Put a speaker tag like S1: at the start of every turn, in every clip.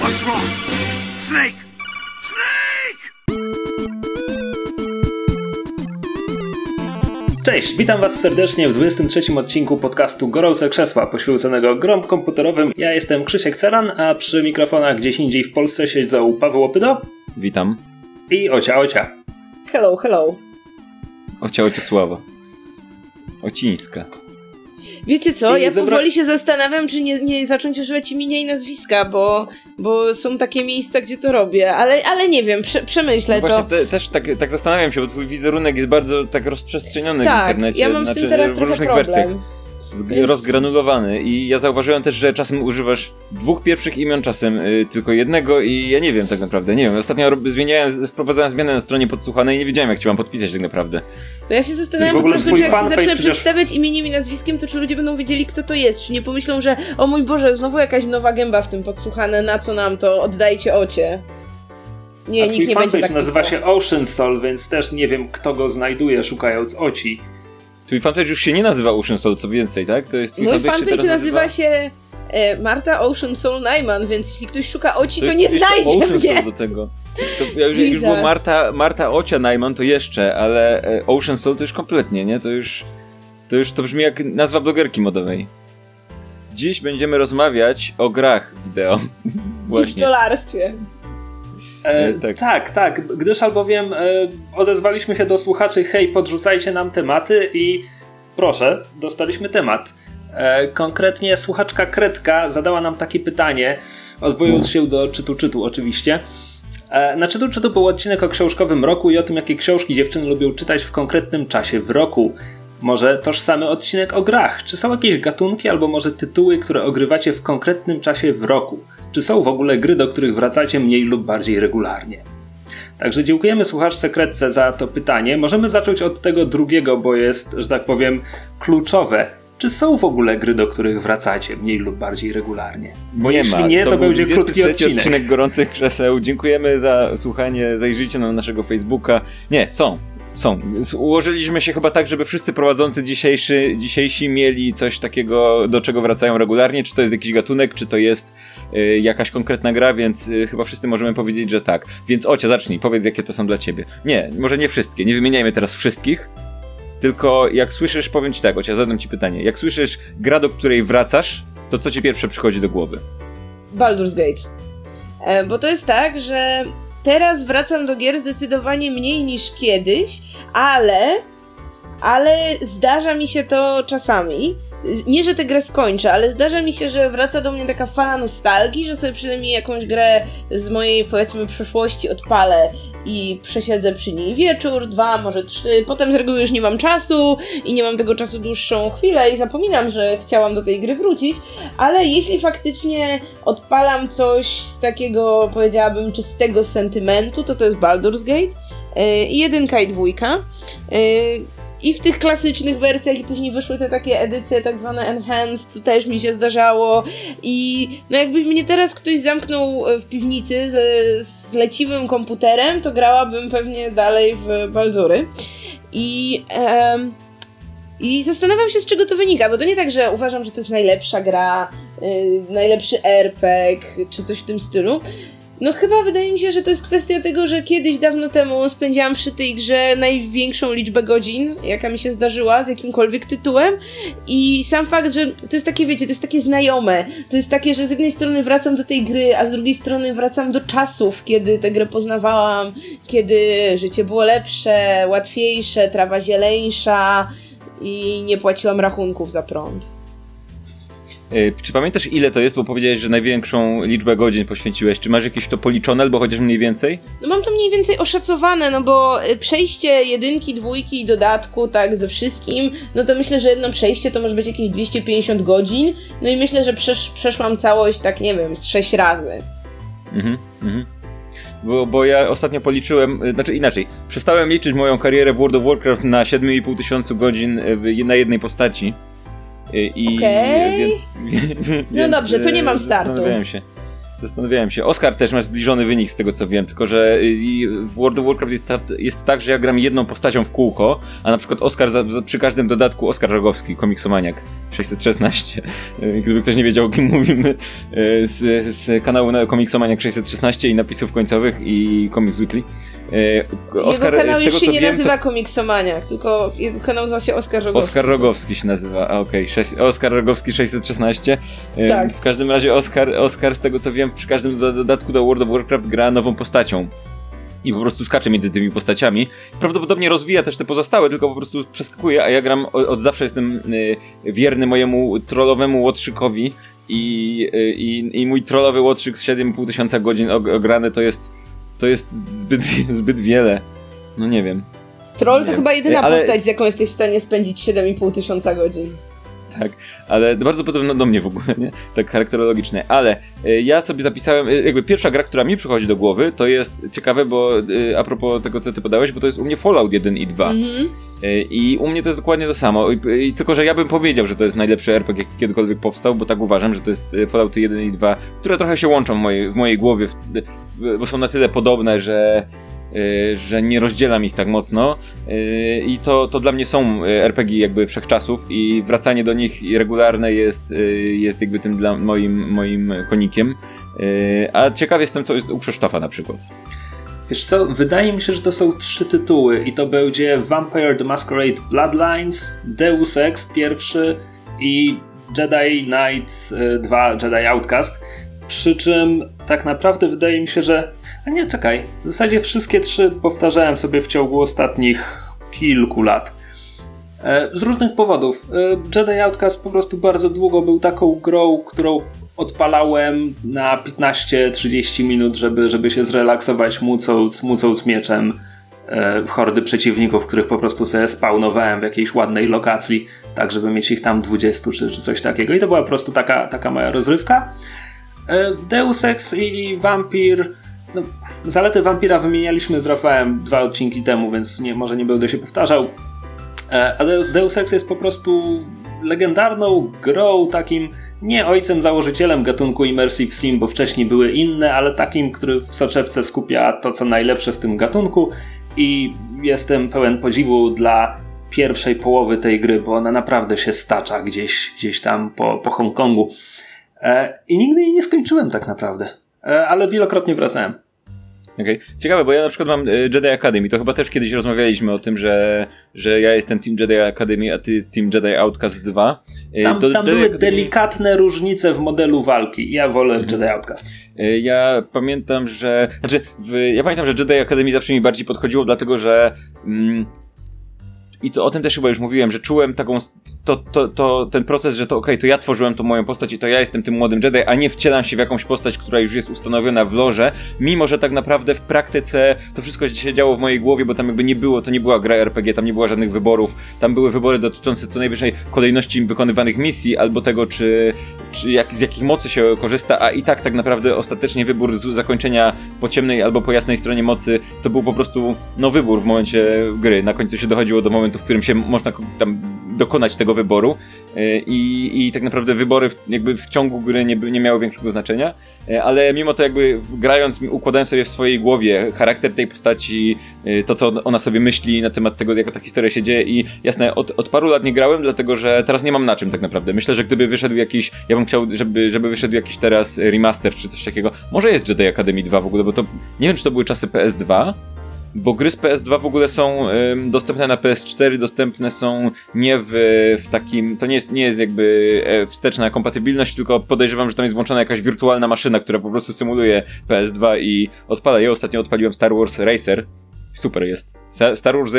S1: What's wrong? Snake! Snake!
S2: Cześć, witam Was serdecznie w 23 odcinku podcastu Gorące Krzesła, poświęconego grom komputerowym. Ja jestem Krzysiek Ceran, a przy mikrofonach gdzieś indziej w Polsce siedzą Paweł Opydo
S3: Witam.
S2: i Ocia Ocia.
S4: Hello, hello.
S3: Ocia Ociesława. Ocińska.
S4: Wiecie co, ja
S2: zebra-
S4: powoli się zastanawiam, czy nie, nie zacząć używać imienia i nazwiska, bo, bo są takie miejsca, gdzie to robię, ale, ale nie wiem, prze, przemyślę
S3: No
S4: to.
S3: te, też tak, tak zastanawiam się, bo twój wizerunek jest bardzo tak rozprzestrzeniony w
S4: tak,
S3: internecie.
S4: ja mam
S3: znaczy,
S4: tym teraz
S3: w
S4: trochę
S3: różnych
S4: problem.
S3: wersjach.
S4: Więc-
S3: Rozgranulowany. I ja zauważyłem też, że czasem używasz dwóch pierwszych imion, czasem y, tylko jednego i ja nie wiem tak naprawdę. Nie wiem, ostatnio zmieniałem, wprowadzałem zmianę na stronie podsłuchanej i nie wiedziałem jak ci mam podpisać tak naprawdę.
S4: No ja się zastanawiam,
S2: W
S4: po prostu, czy jak się zacznę
S2: przecież-
S4: przedstawiać imieniem i nazwiskiem, to czy ludzie będą wiedzieli, kto to jest, czy nie pomyślą, że o mój Boże, znowu jakaś nowa gęba w tym podsłuchane, na co nam to, oddajcie ocie. Nie,
S2: a
S4: nikt nie będzie tak
S2: nazywa
S4: pisał.
S2: się Ocean Soul, więc też nie wiem kto go znajduje szukając Oci.
S3: Twój fanpage już się nie nazywa Ocean Soul, co więcej, tak? To jest twój
S4: Mój
S3: fanpage, się
S4: fanpage
S3: teraz
S4: nazywa się e, Marta Ocean Soul Najman, więc jeśli ktoś szuka oci, to,
S3: jest
S4: nie znajdzie
S3: Ocean
S4: mnie.
S3: Soul do tego. To, jak, już było. Marta, Marta Ocia Najman, to jeszcze, ale e, Ocean Soul to już kompletnie, nie? To już, to już to brzmi jak nazwa blogerki modowej. Dziś będziemy rozmawiać o grach wideo.
S4: I w
S3: Właśnie.
S2: E,
S3: E, tak.
S2: tak. tak, gdyż albowiem e, odezwaliśmy się do słuchaczy, hej, podrzucajcie nam tematy i proszę, dostaliśmy temat. E, konkretnie słuchaczka Kretka zadała nam takie pytanie, odwołując się do czytu czytu oczywiście. E, na czytu czytu był odcinek o książkowym roku i o tym, jakie książki dziewczyny lubią czytać w konkretnym czasie w roku. Może tożsamy odcinek o grach? Czy są jakieś gatunki albo może tytuły, które ogrywacie w konkretnym czasie w roku? Czy są w ogóle gry, do których wracacie mniej lub bardziej regularnie? Także dziękujemy słuchaczce Kretce za to pytanie. Możemy zacząć od tego drugiego, bo jest, że tak powiem, kluczowe. Czy są w ogóle gry, do których wracacie mniej lub bardziej regularnie? Bo
S3: nie
S2: jeśli
S3: ma.
S2: nie, to,
S3: był
S2: będzie krótki
S3: 23
S2: odcinek.
S3: odcinek Gorących Krzeseł. Dziękujemy za słuchanie. Zajrzyjcie na naszego Facebooka. Nie, są. Są. Ułożyliśmy się chyba tak, żeby wszyscy prowadzący dzisiejszy, dzisiejsi mieli coś takiego, do czego wracają regularnie. Czy to jest jakiś gatunek, czy to jest y, jakaś konkretna gra, więc y, chyba wszyscy możemy powiedzieć, że tak. Więc Ocia, zacznij, powiedz, jakie to są dla ciebie. Nie, może nie wszystkie, nie wymieniajmy teraz wszystkich. Tylko jak słyszysz, powiem ci tak, Ocia, zadam ci pytanie. Jak słyszysz gra, do której wracasz, to co ci pierwsze przychodzi do głowy?
S4: Baldur's Gate. E, bo to jest tak, że teraz wracam do gier zdecydowanie mniej niż kiedyś, ale ale zdarza mi się to czasami. Nie, że tę grę skończę, ale zdarza mi się, że wraca do mnie taka fala nostalgii, że sobie przynajmniej jakąś grę z mojej, powiedzmy, przeszłości odpalę i przesiedzę przy niej wieczór, dwa, może trzy. Potem z reguły już nie mam czasu i nie mam tego czasu dłuższą chwilę i zapominam, że chciałam do tej gry wrócić, ale jeśli faktycznie odpalam coś z takiego, powiedziałabym, czystego sentymentu, to to jest Baldur's Gate. Yy, jedynka i dwójka. Yy, I w tych klasycznych wersjach, i później wyszły te takie edycje, tak zwane enhanced, to też mi się zdarzało. I no jakby mnie teraz ktoś zamknął e, w piwnicy z, z leciwym komputerem, to grałabym pewnie dalej w Baldury. I. em, i zastanawiam się, z czego to wynika, bo to nie tak, że uważam, że to jest najlepsza gra, yy, najlepszy RPG, czy coś w tym stylu. No chyba wydaje mi się, że to jest kwestia tego, że kiedyś dawno temu spędziłam przy tej grze największą liczbę godzin, jaka mi się zdarzyła z jakimkolwiek tytułem i sam fakt, że to jest takie, wiecie, to jest takie znajome, to jest takie, że z jednej strony wracam do tej gry, a z drugiej strony wracam do czasów, kiedy tę grę poznawałam, kiedy życie było lepsze, łatwiejsze, trawa zieleńsza i nie płaciłam rachunków za prąd.
S3: Y, Czy pamiętasz ile to jest, bo powiedziałeś, że największą liczbę godzin poświęciłeś. Czy masz jakieś to policzone, albo chociaż mniej więcej?
S4: No mam to mniej więcej oszacowane, no bo y, przejście jedynki, dwójki i dodatku, tak, ze wszystkim, no to myślę, że jedno przejście to może być jakieś 250 godzin, no i myślę, że przesz przeszłam całość, tak nie wiem, z 6 razy.
S3: Mhm, mhm. Bo, bo ja ostatnio policzyłem, y, znaczy inaczej, przestałem liczyć moją karierę w World of Warcraft na 7,5 tysiącu godzin na jednej postaci. Y, I
S4: Okej.
S3: więc,
S4: No
S3: więc,
S4: dobrze, to nie mam
S3: y,
S4: startu.
S3: Zastanawiałem się. Zastanawiałem się. Oscar też ma zbliżony wynik z tego co wiem, tylko że y, w World of Warcraft jest, ta, jest tak, że ja gram jedną postacią w kółko, a na przykład Oscar za, za, przy każdym dodatku Oskar Rogowski, komiksomaniak 616. Y, Gdyby ktoś nie wiedział o kim mówimy, z, z kanału na komiksomaniak 616 i napisów końcowych i Comics Weekly.
S4: Oscar, jego kanał już się nie wiem, nazywa to... Komiksomaniak, tylko jego kanał nazywa się Oskar Rogowski.
S3: Oskar Rogowski się nazywa, a okej, okay. Oskar Rogowski 616.
S4: Tak.
S3: W każdym razie Oskar, Oskar z tego co wiem przy każdym dodatku do World of Warcraft gra nową postacią. I po prostu skacze między tymi postaciami. Prawdopodobnie rozwija też te pozostałe, tylko po prostu przeskakuje, a ja gram od zawsze jestem y, wierny mojemu trollowemu łotrzykowi i, i, i mój trollowy łotrzyk z 7,5 tysiąca godzin ograny to jest to jest zbyt, zbyt wiele. No nie wiem.
S4: Troll
S3: nie
S4: to chyba jedyna ale... postać, z jaką jesteś w stanie spędzić 7,5 tysiąca godzin
S3: tak, ale bardzo podobno do mnie w ogóle, nie? Tak charakterologicznie, ale y, ja sobie zapisałem, y, jakby pierwsza gra, która mi przychodzi do głowy, to jest ciekawe, bo y, a propos tego, co ty podałeś, bo to jest u mnie Fallout 1 i 2. Mhm. I u mnie to jest dokładnie to samo. I, tylko, że ja bym powiedział, że to jest najlepszy RPG, jaki kiedykolwiek powstał, bo tak uważam, że to jest Fallout 1 i 2, które trochę się łączą w mojej, w mojej głowie, w, w, bo są na tyle podobne, że że nie rozdzielam ich tak mocno y, i to, to dla mnie są y, RPG jakby wszechczasów i wracanie do nich regularne jest, jest jakby tym dla moim, moim konikiem. A ciekaw jestem, co jest u Krzysztofa na przykład.
S2: Wiesz co, wydaje mi się, że to są trzy tytuły i to będzie Vampire the Masquerade Bloodlines, Deus Ex pierwszy i Jedi Knight 2 Jedi Outcast. Przy czym tak naprawdę wydaje mi się, że a nie, czekaj. W zasadzie wszystkie trzy powtarzałem sobie w ciągu ostatnich kilku lat. E, z różnych powodów. E, Jedi Outcast po prostu bardzo długo był taką grą, którą odpalałem na 15-30 minut, żeby, żeby się zrelaksować, mucąc, mucąc mieczem e, hordy przeciwników, których po prostu sobie spawnowałem w jakiejś ładnej lokacji, tak żeby mieć ich tam 20 czy, czy coś takiego. I to była po prostu taka, taka moja rozrywka. Deus Ex i, i Vampir no, zalety Vampira wymienialiśmy z Rafałem dwa odcinki temu, więc nie, może nie będę się powtarzał. Ale Deus Ex jest po prostu legendarną grą, takim nie ojcem założycielem gatunku Immersive Sim, bo wcześniej były inne, ale takim, który w soczewce skupia to, co najlepsze w tym gatunku i jestem pełen podziwu dla pierwszej połowy tej gry, bo ona naprawdę się stacza gdzieś, gdzieś tam po, po Hongkongu. E, I nigdy jej nie skończyłem tak naprawdę, e, ale wielokrotnie wracałem.
S3: Okay. Ciekawe, bo ja na przykład mam e, Jedi Academy, to chyba też kiedyś rozmawialiśmy o tym, że, że ja jestem Team Jedi Academy, a ty Team Jedi Outcast 2.
S2: E, tam, tam Jedi były Academy... delikatne różnice w modelu walki. Ja wolę mhm. Jedi Outcast.
S3: E, ja pamiętam, że. Znaczy, w, ja pamiętam, że Jedi Academy zawsze mi bardziej podchodziło, dlatego że. Mm, i to o tym też chyba już mówiłem, że czułem taką, to, to, to ten proces, że to okej, okay, to ja tworzyłem tą moją postać i to ja jestem tym młodym Jedi, a nie wcielam się w jakąś postać, która już jest ustanowiona w loże, mimo że tak naprawdę w praktyce to wszystko się działo w mojej głowie, bo tam jakby nie było, to nie była gra RPG, tam nie było żadnych wyborów, tam były wybory dotyczące co najwyżej kolejności wykonywanych misji, albo tego, czy, czy jak, z jakich mocy się korzysta, a i tak tak naprawdę ostatecznie wybór z zakończenia po ciemnej albo po jasnej stronie mocy to był po prostu no wybór w momencie gry. Na końcu się dochodziło do momentu momentu, w którym się można tam dokonać tego wyboru e, i, i tak naprawdę wybory w, jakby w ciągu gry nie, nie miały większego znaczenia, e, ale mimo to jakby grając, układałem sobie w swojej głowie charakter tej postaci, e, to co ona sobie myśli na temat tego, jak ta historia się dzieje i jasne, od, od paru lat nie grałem, dlatego że teraz nie mam na czym tak naprawdę. Myślę, że gdyby wyszedł jakiś, ja bym chciał, żeby, żeby wyszedł jakiś teraz remaster czy coś takiego, może jest Jedi Academy 2 w ogóle, bo to nie wiem, czy to były czasy PS2, bo gry z PS2 w ogóle są y, dostępne na PS4, dostępne są nie w, w takim, to nie jest, nie jest jakby e, wsteczna kompatybilność, tylko podejrzewam, że tam jest włączona jakaś wirtualna maszyna, która po prostu symuluje PS2 i odpala. Ja ostatnio odpaliłem Star Wars Racer, super jest. Star Wars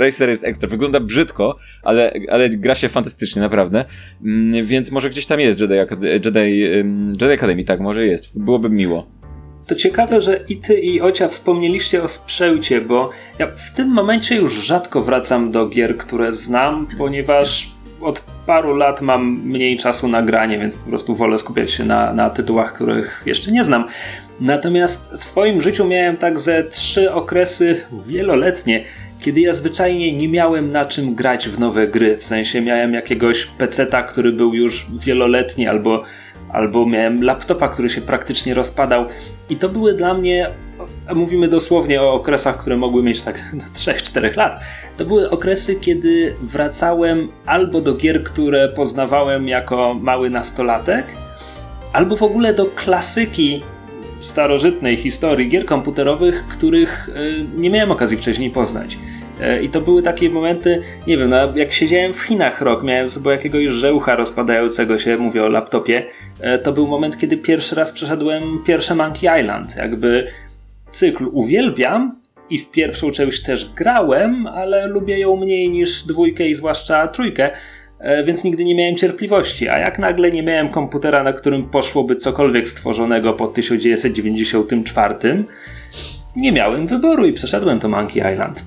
S3: Racer jest ekstra. Wygląda brzydko, ale, ale gra się fantastycznie, naprawdę. Mm, więc może gdzieś tam jest Jedi, Jedi, Jedi Academy, tak, może jest. Byłoby miło.
S2: To ciekawe, że i ty i Ocia wspomnieliście o sprzęcie, bo ja w tym momencie już rzadko wracam do gier, które znam, ponieważ od paru lat mam mniej czasu na granie, więc po prostu wolę skupiać się na, na tytułach, których jeszcze nie znam. Natomiast w swoim życiu miałem tak ze trzy okresy wieloletnie, kiedy ja zwyczajnie nie miałem na czym grać w nowe gry. W sensie miałem jakiegoś peceta, który był już wieloletni albo albo miałem laptopa, który się praktycznie rozpadał. I to były dla mnie, mówimy dosłownie o okresach, które mogły mieć tak do 3-4 lat. To były okresy, kiedy wracałem albo do gier, które poznawałem jako mały nastolatek, albo w ogóle do klasyki starożytnej historii gier komputerowych, których y, nie miałem okazji wcześniej poznać. E, I to były takie momenty, nie wiem, no, jak siedziałem w Chinach rok, miałem sobie jakiegoś żełcha rozpadającego się, mówię o laptopie, e, to był moment, kiedy pierwszy raz przeszedłem pierwsze Monkey Island. Jakby cykl uwielbiam i w pierwszą część też grałem, ale lubię ją mniej niż dwójkę i zwłaszcza trójkę, e, więc nigdy nie miałem cierpliwości. A jak nagle nie miałem komputera, na którym poszłoby cokolwiek stworzonego po 1994, nie miałem wyboru i przeszedłem to Monkey Island.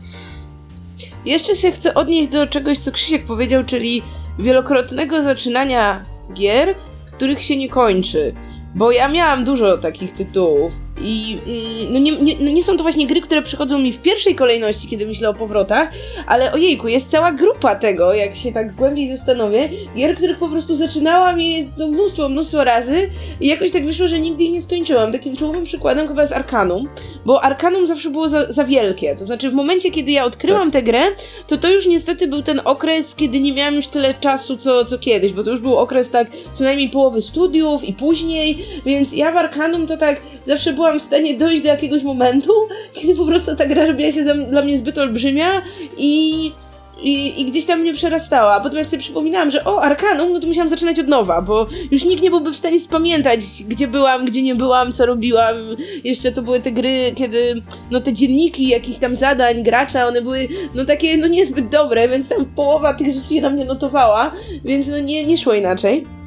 S4: Jeszcze się chcę odnieść do czegoś, co Krzysiek powiedział, czyli wielokrotnego zaczynania gier, których się nie kończy. Bo ja miałam dużo takich tytułów i mm, no nie, nie, no nie, są to właśnie gry, które przychodzą mi w pierwszej kolejności, kiedy myślę o powrotach, ale ojejku, jest cała grupa tego, jak się tak głębiej zastanowię, gier, których po prostu zaczynałam je no, mnóstwo, mnóstwo razy i jakoś tak wyszło, że nigdy ich nie skończyłam. Takim czołowym przykładem chyba jest Arkanum, bo Arkanum zawsze było za, za wielkie. To znaczy w momencie, kiedy ja odkryłam tak. tę grę, to to już niestety był ten okres, kiedy nie miałam już tyle czasu, co, co kiedyś, bo to już był okres tak co najmniej połowy studiów i później, więc ja w Arkanum to tak zawsze była byłam w stanie dojść do jakiegoś momentu, kiedy po prostu ta gra robiła się dla mnie zbyt olbrzymia i, i, i, gdzieś tam mnie przerastała. Potem jak sobie przypominałam, że o, Arkanum, no to musiałam zaczynać od nowa, bo już nikt nie byłby w stanie spamiętać, gdzie byłam, gdzie nie byłam, co robiłam. Jeszcze to były te gry, kiedy no te dzienniki jakichś tam zadań gracza, one były no takie no niezbyt dobre, więc tam połowa tych rzeczy się tam nie notowała, więc no nie, nie szło inaczej.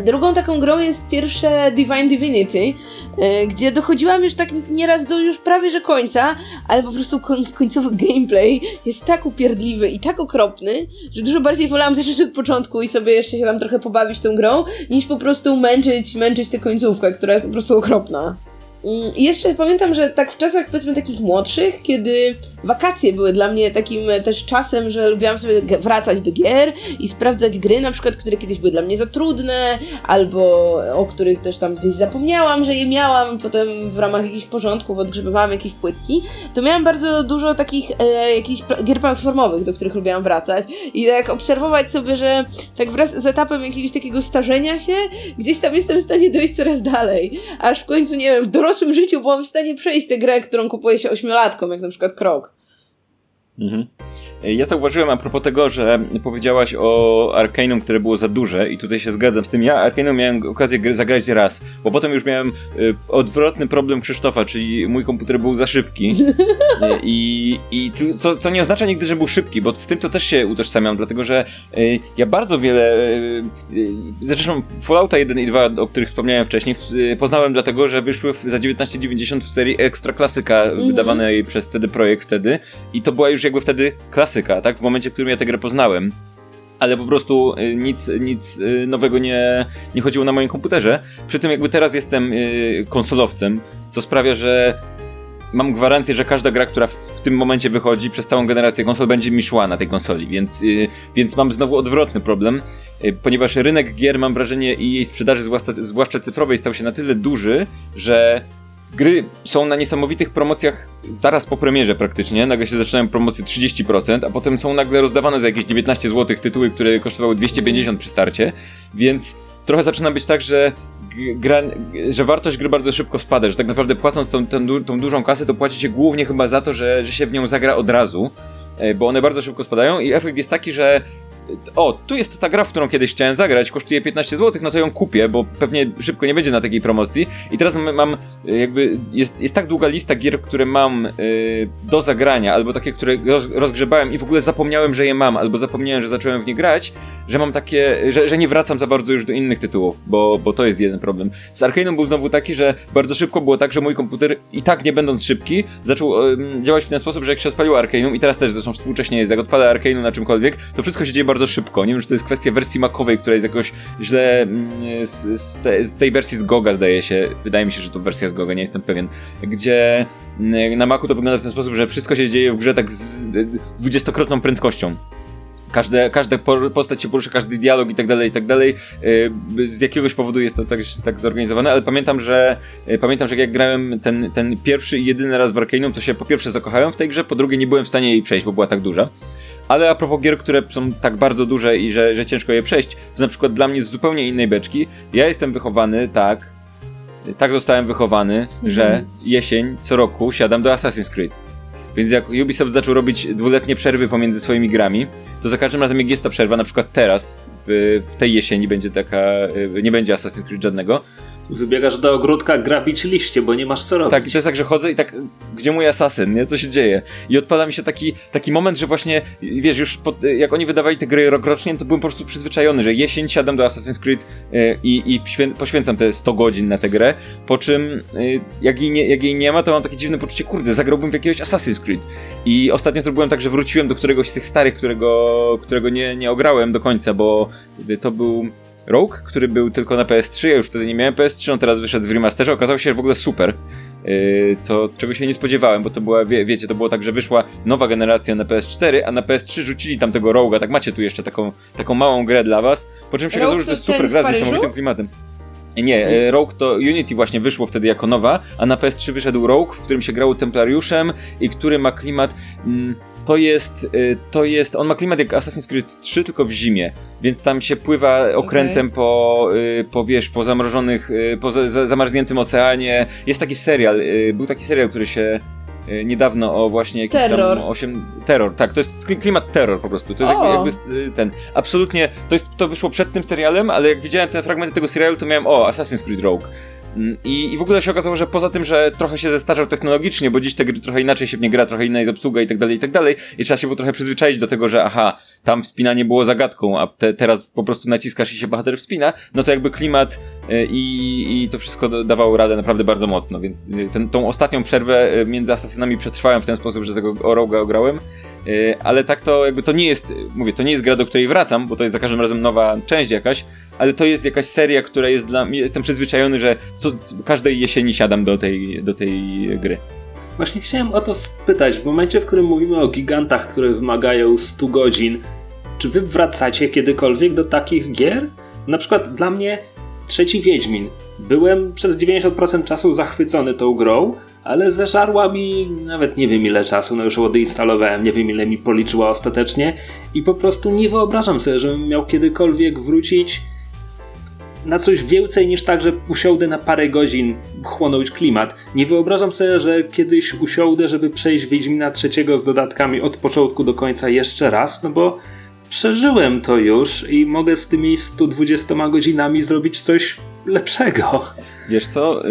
S4: Drugą taką grą jest pierwsze Divine Divinity, e, gdzie dochodziłam już tak nieraz do już prawie że końca, ale po prostu koń, końcowy gameplay jest tak upierdliwy i tak okropny, że dużo bardziej wolałam zacząć od początku i sobie jeszcze się tam trochę pobawić tą grą, niż po prostu męczyć, męczyć tę końcówkę, która jest po prostu okropna. Mm, I jeszcze pamiętam, że tak w czasach powiedzmy takich młodszych, kiedy wakacje były dla mnie takim e, też czasem, że lubiłam sobie wracać do gier i sprawdzać gry na przykład, które kiedyś były dla mnie za trudne, albo o których też tam gdzieś zapomniałam, że je miałam, potem w ramach jakichś porządków odgrzebywałam jakieś płytki, to miałam bardzo dużo takich e, jakichś gier platformowych, do których lubiłam wracać. I tak obserwować sobie, że tak wraz z etapem jakiegoś takiego starzenia się, gdzieś tam jestem w stanie dojść coraz dalej, aż w końcu, nie wiem, w dorosłym dorosłym życiu byłam w stanie przejść tę grę, którą kupuje się ośmiolatkom, jak na przykład Krok.
S3: Mhm. Ja zauważyłem a propos tego, że powiedziałaś o Arcanum, które było za duże i tutaj się zgadzam z tym. Ja Arcanum miałem okazję zagrać raz, bo potem już miałem y, odwrotny problem Krzysztofa, czyli mój komputer był za szybki. I, i co, co nie oznacza nigdy, że był szybki, bo z tym to też się utożsamiam, dlatego że y, ja bardzo wiele, y, zresztą Fallouta 1 i 2, o których wspomniałem wcześniej, poznałem dlatego, że wyszły za 19,90 w serii Ekstra Klasyka, -hmm. wydawanej przez CD Projekt wtedy i to była już jakby wtedy klasyka, tak? W momencie, w którym ja tę grę poznałem. Ale po prostu y, nic, nic y, nowego nie, nie chodziło na moim komputerze. Przy tym jakby teraz jestem y, konsolowcem, co sprawia, że mam gwarancję, że każda gra, która w tym momencie wychodzi przez całą generację konsol będzie mi szła na tej konsoli, więc, więc mam znowu odwrotny problem, ponieważ rynek gier, mam wrażenie, i jej sprzedaży, zwłaszcza, zwłaszcza cyfrowej, stał się na tyle duży, że Gry są na niesamowitych promocjach zaraz po premierze praktycznie. Nagle się zaczynają promocje 30%, a potem są nagle rozdawane za jakieś 19 zł tytuły, które kosztowały 250 przy starcie. Więc trochę zaczyna być tak, że gra, że wartość gry bardzo szybko spada, że tak naprawdę płacąc tą, tą, tą dużą kasę, to płaci się głównie chyba za to, że, że się w nią zagra od razu e, bo one bardzo szybko spadają i efekt jest taki, że o, tu jest ta gra, w którą kiedyś chciałem zagrać, kosztuje 15 zł, no to ją kupię, bo pewnie szybko nie będzie na takiej promocji. I teraz mam, jakby, jest, jest tak długa lista gier, które mam yy, do zagrania, albo takie, które roz, rozgrzebałem i w ogóle zapomniałem, że je mam, albo zapomniałem, że zacząłem w nie grać, że mam takie, że, że nie wracam za bardzo już do innych tytułów, bo, bo to jest jeden problem. Z Arcane'em był znowu taki, że bardzo szybko było tak, że mój komputer i tak nie będąc szybki, zaczął yy, działać w ten sposób, że jak się odpalił Arcane'um i teraz też zresztą współcześnie jest, jak odpala Arcane'um na czymkolwiek, to wszystko się dzieje bardzo szybko. Nie wiem, czy to jest kwestia wersji makowej, która jest jakoś źle mm, z, z, te, z tej wersji z Goga zdaje się, wydaje mi się, że to wersja z Goga, nie jestem pewien, gdzie mm, na Macu to wygląda w ten sposób, że wszystko się dzieje w grze tak z dwudziestokrotną prędkością. Każde, każda postać się porusza, każdy dialog i tak dalej, i tak dalej. Y, z jakiegoś powodu jest to tak, tak zorganizowane, ale pamiętam, że y, pamiętam, że jak grałem ten, ten pierwszy i jedyny raz w Arcaneum, to się po pierwsze zakochałem w tej grze, po drugie nie byłem w stanie jej przejść, bo była tak duża. Ale a propos gier, które są tak bardzo duże i że, że ciężko je przejść, to na przykład dla mnie z zupełnie innej beczki. Ja jestem wychowany tak, tak zostałem wychowany, mhm. że jesień co roku siadam do Assassin's Creed. Więc jak Ubisoft zaczął robić dwuletnie przerwy pomiędzy swoimi grami, to za każdym razem jak jest ta przerwa, na przykład teraz, w, tej jesieni będzie taka, nie będzie Assassin's Creed żadnego,
S2: Wybiegasz do ogródka grabić liście, bo nie masz co robić.
S3: Tak, to jest tak, że chodzę i tak, gdzie mój asasyn, nie? Co się dzieje? I odpada mi się taki, taki moment, że właśnie, wiesz, już pod, jak oni wydawali te gry rokrocznie, to byłem po prostu przyzwyczajony, że jesień siadam do Assassin's Creed yy, i, poświęcam te 100 godzin na tę grę, po czym yy, jak, jej nie, jak jej nie ma, to mam takie dziwne poczucie, kurde, zagrałbym w jakiegoś Assassin's Creed. I ostatnio zrobiłem tak, że wróciłem do któregoś z tych starych, którego, którego nie, nie ograłem do końca, bo to był Rogue, który był tylko na PS3, ja już wtedy nie miałem PS3, on teraz wyszedł w remasterze, okazał się w ogóle super. Yy, co, czego się nie spodziewałem, bo to była, wie, wiecie, to było tak, że wyszła nowa generacja na PS4, a na PS3 rzucili tam tego Rogue'a, tak macie tu jeszcze taką, taką małą grę dla was, po czym się okazało, że to jest super gra z niesamowitym klimatem. Nie, e, Rogue to Unity właśnie wyszło wtedy jako nowa, a na PS3 wyszedł Rogue, w którym się grało Templariuszem i który ma klimat. Mm, to jest, y, to jest, on ma klimat jak Assassin's Creed 3, tylko w zimie, więc tam się pływa okrętem okay. po, y, po, wiesz, po zamrożonych, y, po zamarzniętym oceanie. Jest taki serial, był taki serial, który się niedawno o właśnie
S4: jakiś terror.
S3: tam 8... Terror, tak, to jest klimat terror po prostu, to jest jakby, jakby, ten, absolutnie, to jest, to wyszło przed tym serialem, ale jak widziałem te fragmenty tego serialu, to miałem, o, Assassin's Creed Rogue, I, I w ogóle się okazało, że poza tym, że trochę się zestarzał technologicznie, bo dziś te gry trochę inaczej się w nie gra, trochę inna jest obsługa i tak dalej, i tak dalej, i trzeba się było trochę przyzwyczaić do tego, że aha, tam wspinanie było zagadką, a te, teraz po prostu naciskasz i się bohater wspina, no to jakby klimat y, i, i to wszystko dawało radę naprawdę bardzo mocno, więc y, ten, tą ostatnią przerwę y, między asasynami przetrwałem w ten sposób, że tego Oroga ograłem, ale tak to jakby to nie jest, mówię, to nie jest gra, do której wracam, bo to jest za każdym razem nowa część jakaś, ale to jest jakaś seria, która jest dla mnie, jestem przyzwyczajony, że co, każdej jesieni siadam do tej, do tej gry.
S2: Właśnie chciałem o to spytać. W momencie, w którym mówimy o gigantach, które wymagają 100 godzin, czy wy wracacie kiedykolwiek do takich gier? Na przykład dla mnie trzeci Wiedźmin. Byłem przez 90% czasu zachwycony tą grą, ale zeżarła mi nawet nie wiem ile czasu, no już odinstalowałem, nie wiem ile mi policzyła ostatecznie i po prostu nie wyobrażam sobie, żebym miał kiedykolwiek wrócić na coś więcej niż tak, że usiądę na parę godzin chłonąć klimat. Nie wyobrażam sobie, że kiedyś usiądę, żeby przejść Wiedźmina trzeciego z dodatkami od początku do końca jeszcze raz, no bo przeżyłem to już i mogę z tymi 120 godzinami zrobić coś lepszego.
S3: Wiesz co?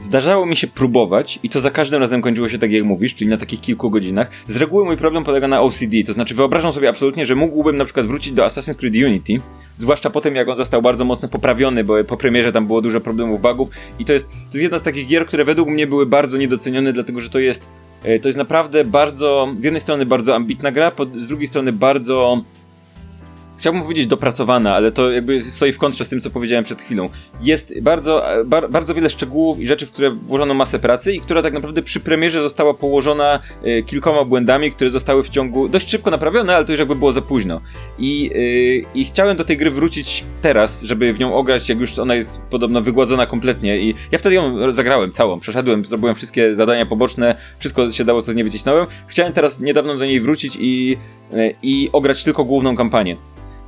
S3: Zdarzało mi się próbować i to za każdym razem kończyło się tak jak mówisz, czyli na takich kilku godzinach. Z reguły mój problem polega na OCD, to znaczy wyobrażam sobie absolutnie, że mógłbym na przykład wrócić do Assassin's Creed Unity, zwłaszcza po tym jak on został bardzo mocno poprawiony, bo po premierze tam było dużo problemów, bugów i to jest, to jest jedna z takich gier, które według mnie były bardzo niedocenione, dlatego że to jest e, to jest naprawdę bardzo, z jednej strony bardzo ambitna gra, z drugiej strony bardzo chciałbym powiedzieć dopracowana, ale to jakby stoi w kontrze z tym, co powiedziałem przed chwilą. Jest bardzo, bar, bardzo wiele szczegółów i rzeczy, w które włożono masę pracy i która tak naprawdę przy premierze została położona y, kilkoma błędami, które zostały w ciągu dość szybko naprawione, ale to już jakby było za późno. I, y, I chciałem do tej gry wrócić teraz, żeby w nią ograć, jak już ona jest podobno wygładzona kompletnie i ja wtedy ją zagrałem całą, przeszedłem, zrobiłem wszystkie zadania poboczne, wszystko się dało, co z niej wycisnąłem. Chciałem teraz niedawno do niej wrócić i, y, i ograć tylko główną kampanię.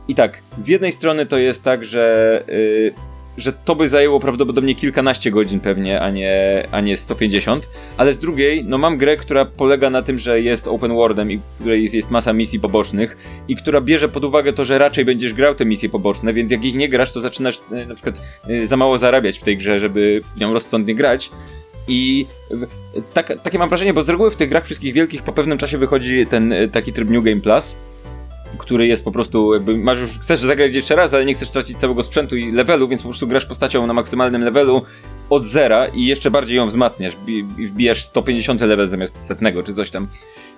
S3: I tak, z jednej strony to jest tak, że, yy, że to by zajęło prawdopodobnie kilkanaście godzin pewnie, a nie, a nie 150, ale z drugiej, no mam grę, która polega na tym, że jest open worldem i której jest, jest masa misji pobocznych i która bierze pod uwagę to, że raczej będziesz grał te misje poboczne, więc jak ich nie grasz, to zaczynasz yy, na przykład yy, za mało zarabiać w tej grze, żeby nią rozsądnie grać. I tak, takie mam wrażenie, bo z reguły w tych grach wszystkich wielkich po pewnym czasie wychodzi ten y, taki tryb New Game Plus, który jest po prostu jakby, masz już, chcesz zagrać jeszcze raz, ale nie chcesz tracić całego sprzętu i levelu, więc po prostu grasz postacią na maksymalnym levelu od zera i jeszcze bardziej ją wzmacniasz wbijasz 150 level zamiast setnego czy coś tam.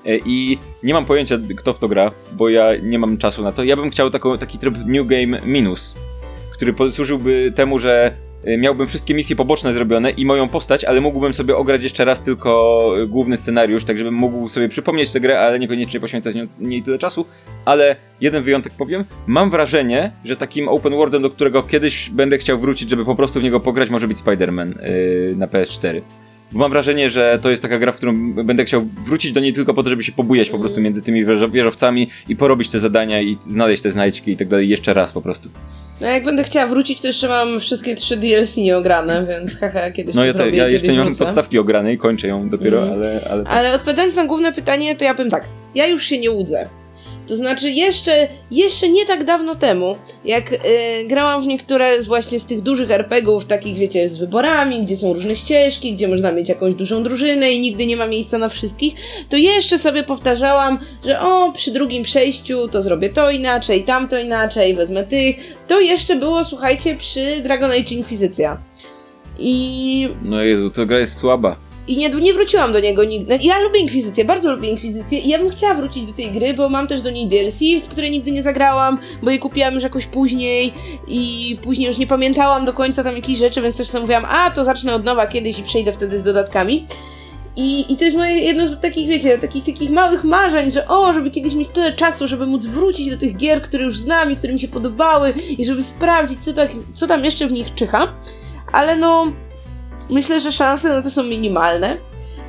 S3: E, I nie mam pojęcia, kto w to gra, bo ja nie mam czasu na to. Ja bym chciał taką, taki tryb New Game Minus, który służyłby temu, że miałbym wszystkie misje poboczne zrobione i moją postać, ale mógłbym sobie ograć jeszcze raz tylko y, główny scenariusz, tak żebym mógł sobie przypomnieć tę grę, ale niekoniecznie poświęcać niej tyle czasu. Ale jeden wyjątek powiem, mam wrażenie, że takim open worldem, do którego kiedyś będę chciał wrócić, żeby po prostu w niego pograć, może być Spider-Man yy, na PS4. Bo mam wrażenie, że to jest taka gra, w którą będę chciał wrócić do niej tylko po to, żeby się pobujać po prostu między tymi wieżo- wieżowcami i porobić te zadania i znaleźć te znajdźki i tak dalej jeszcze raz po prostu.
S4: No jak będę chciała wrócić, to jeszcze mam wszystkie trzy DLC nieograne, więc haha, kiedyś
S3: No ja,
S4: zrobię,
S3: ja jeszcze nie mam
S4: wrócę.
S3: podstawki ogranej, kończę ją dopiero,
S4: Mm.
S3: ale... ale, tak.
S4: Ale odpowiadając na główne pytanie, to ja powiem tak. Ja już się nie łudzę. To znaczy, jeszcze, jeszcze nie tak dawno temu, jak y, grałam w niektóre z właśnie z tych dużych RPGów, takich wiecie, z wyborami, gdzie są różne ścieżki, gdzie można mieć jakąś dużą drużynę i nigdy nie ma miejsca na wszystkich, to jeszcze sobie powtarzałam, że o, przy drugim przejściu to zrobię to inaczej, tamto inaczej, wezmę tych. To jeszcze było, słuchajcie, przy Dragon Age Inquisicja. I
S3: No Jezu, to gra jest słaba.
S4: I nie, nie wróciłam do niego nigdy. Ja lubię Inkwizycję, bardzo lubię Inkwizycję i ja bym chciała wrócić do tej gry, bo mam też do niej DLC, w której nigdy nie zagrałam, bo je kupiłam już jakoś później i później już nie pamiętałam do końca tam jakichś rzeczy, więc też sobie mówiłam, a to zacznę od nowa kiedyś i przejdę wtedy z dodatkami. I, I to jest moje jedno z takich, wiecie, takich, takich małych marzeń, że o, żeby kiedyś mieć tyle czasu, żeby móc wrócić do tych gier, które już znam i które mi się podobały i żeby sprawdzić, co, tak, co tam jeszcze w nich czyha. Ale no, myślę, że szanse na to są minimalne.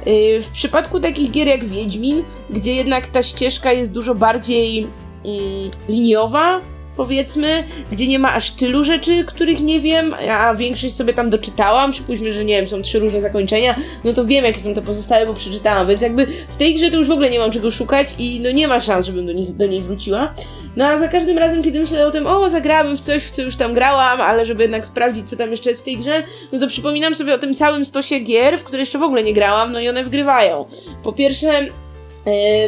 S4: Yy, W przypadku takich gier jak Wiedźmin, gdzie jednak ta ścieżka jest dużo bardziej mm, liniowa, powiedzmy, gdzie nie ma aż tylu rzeczy, których nie wiem, a większość sobie tam doczytałam, przypuśćmy, że nie wiem, są trzy różne zakończenia, no to wiem, jakie są te pozostałe, bo przeczytałam, więc jakby w tej grze to już w ogóle nie mam czego szukać i no nie ma szans, żebym do, nich, do niej wróciła. No a za każdym razem, kiedy myślę o tym, o, zagrałabym w coś, w co już tam grałam, ale żeby jednak sprawdzić, co tam jeszcze jest w tej grze, no to przypominam sobie o tym całym stosie gier, w które jeszcze w ogóle nie grałam, no i one wgrywają. Po pierwsze,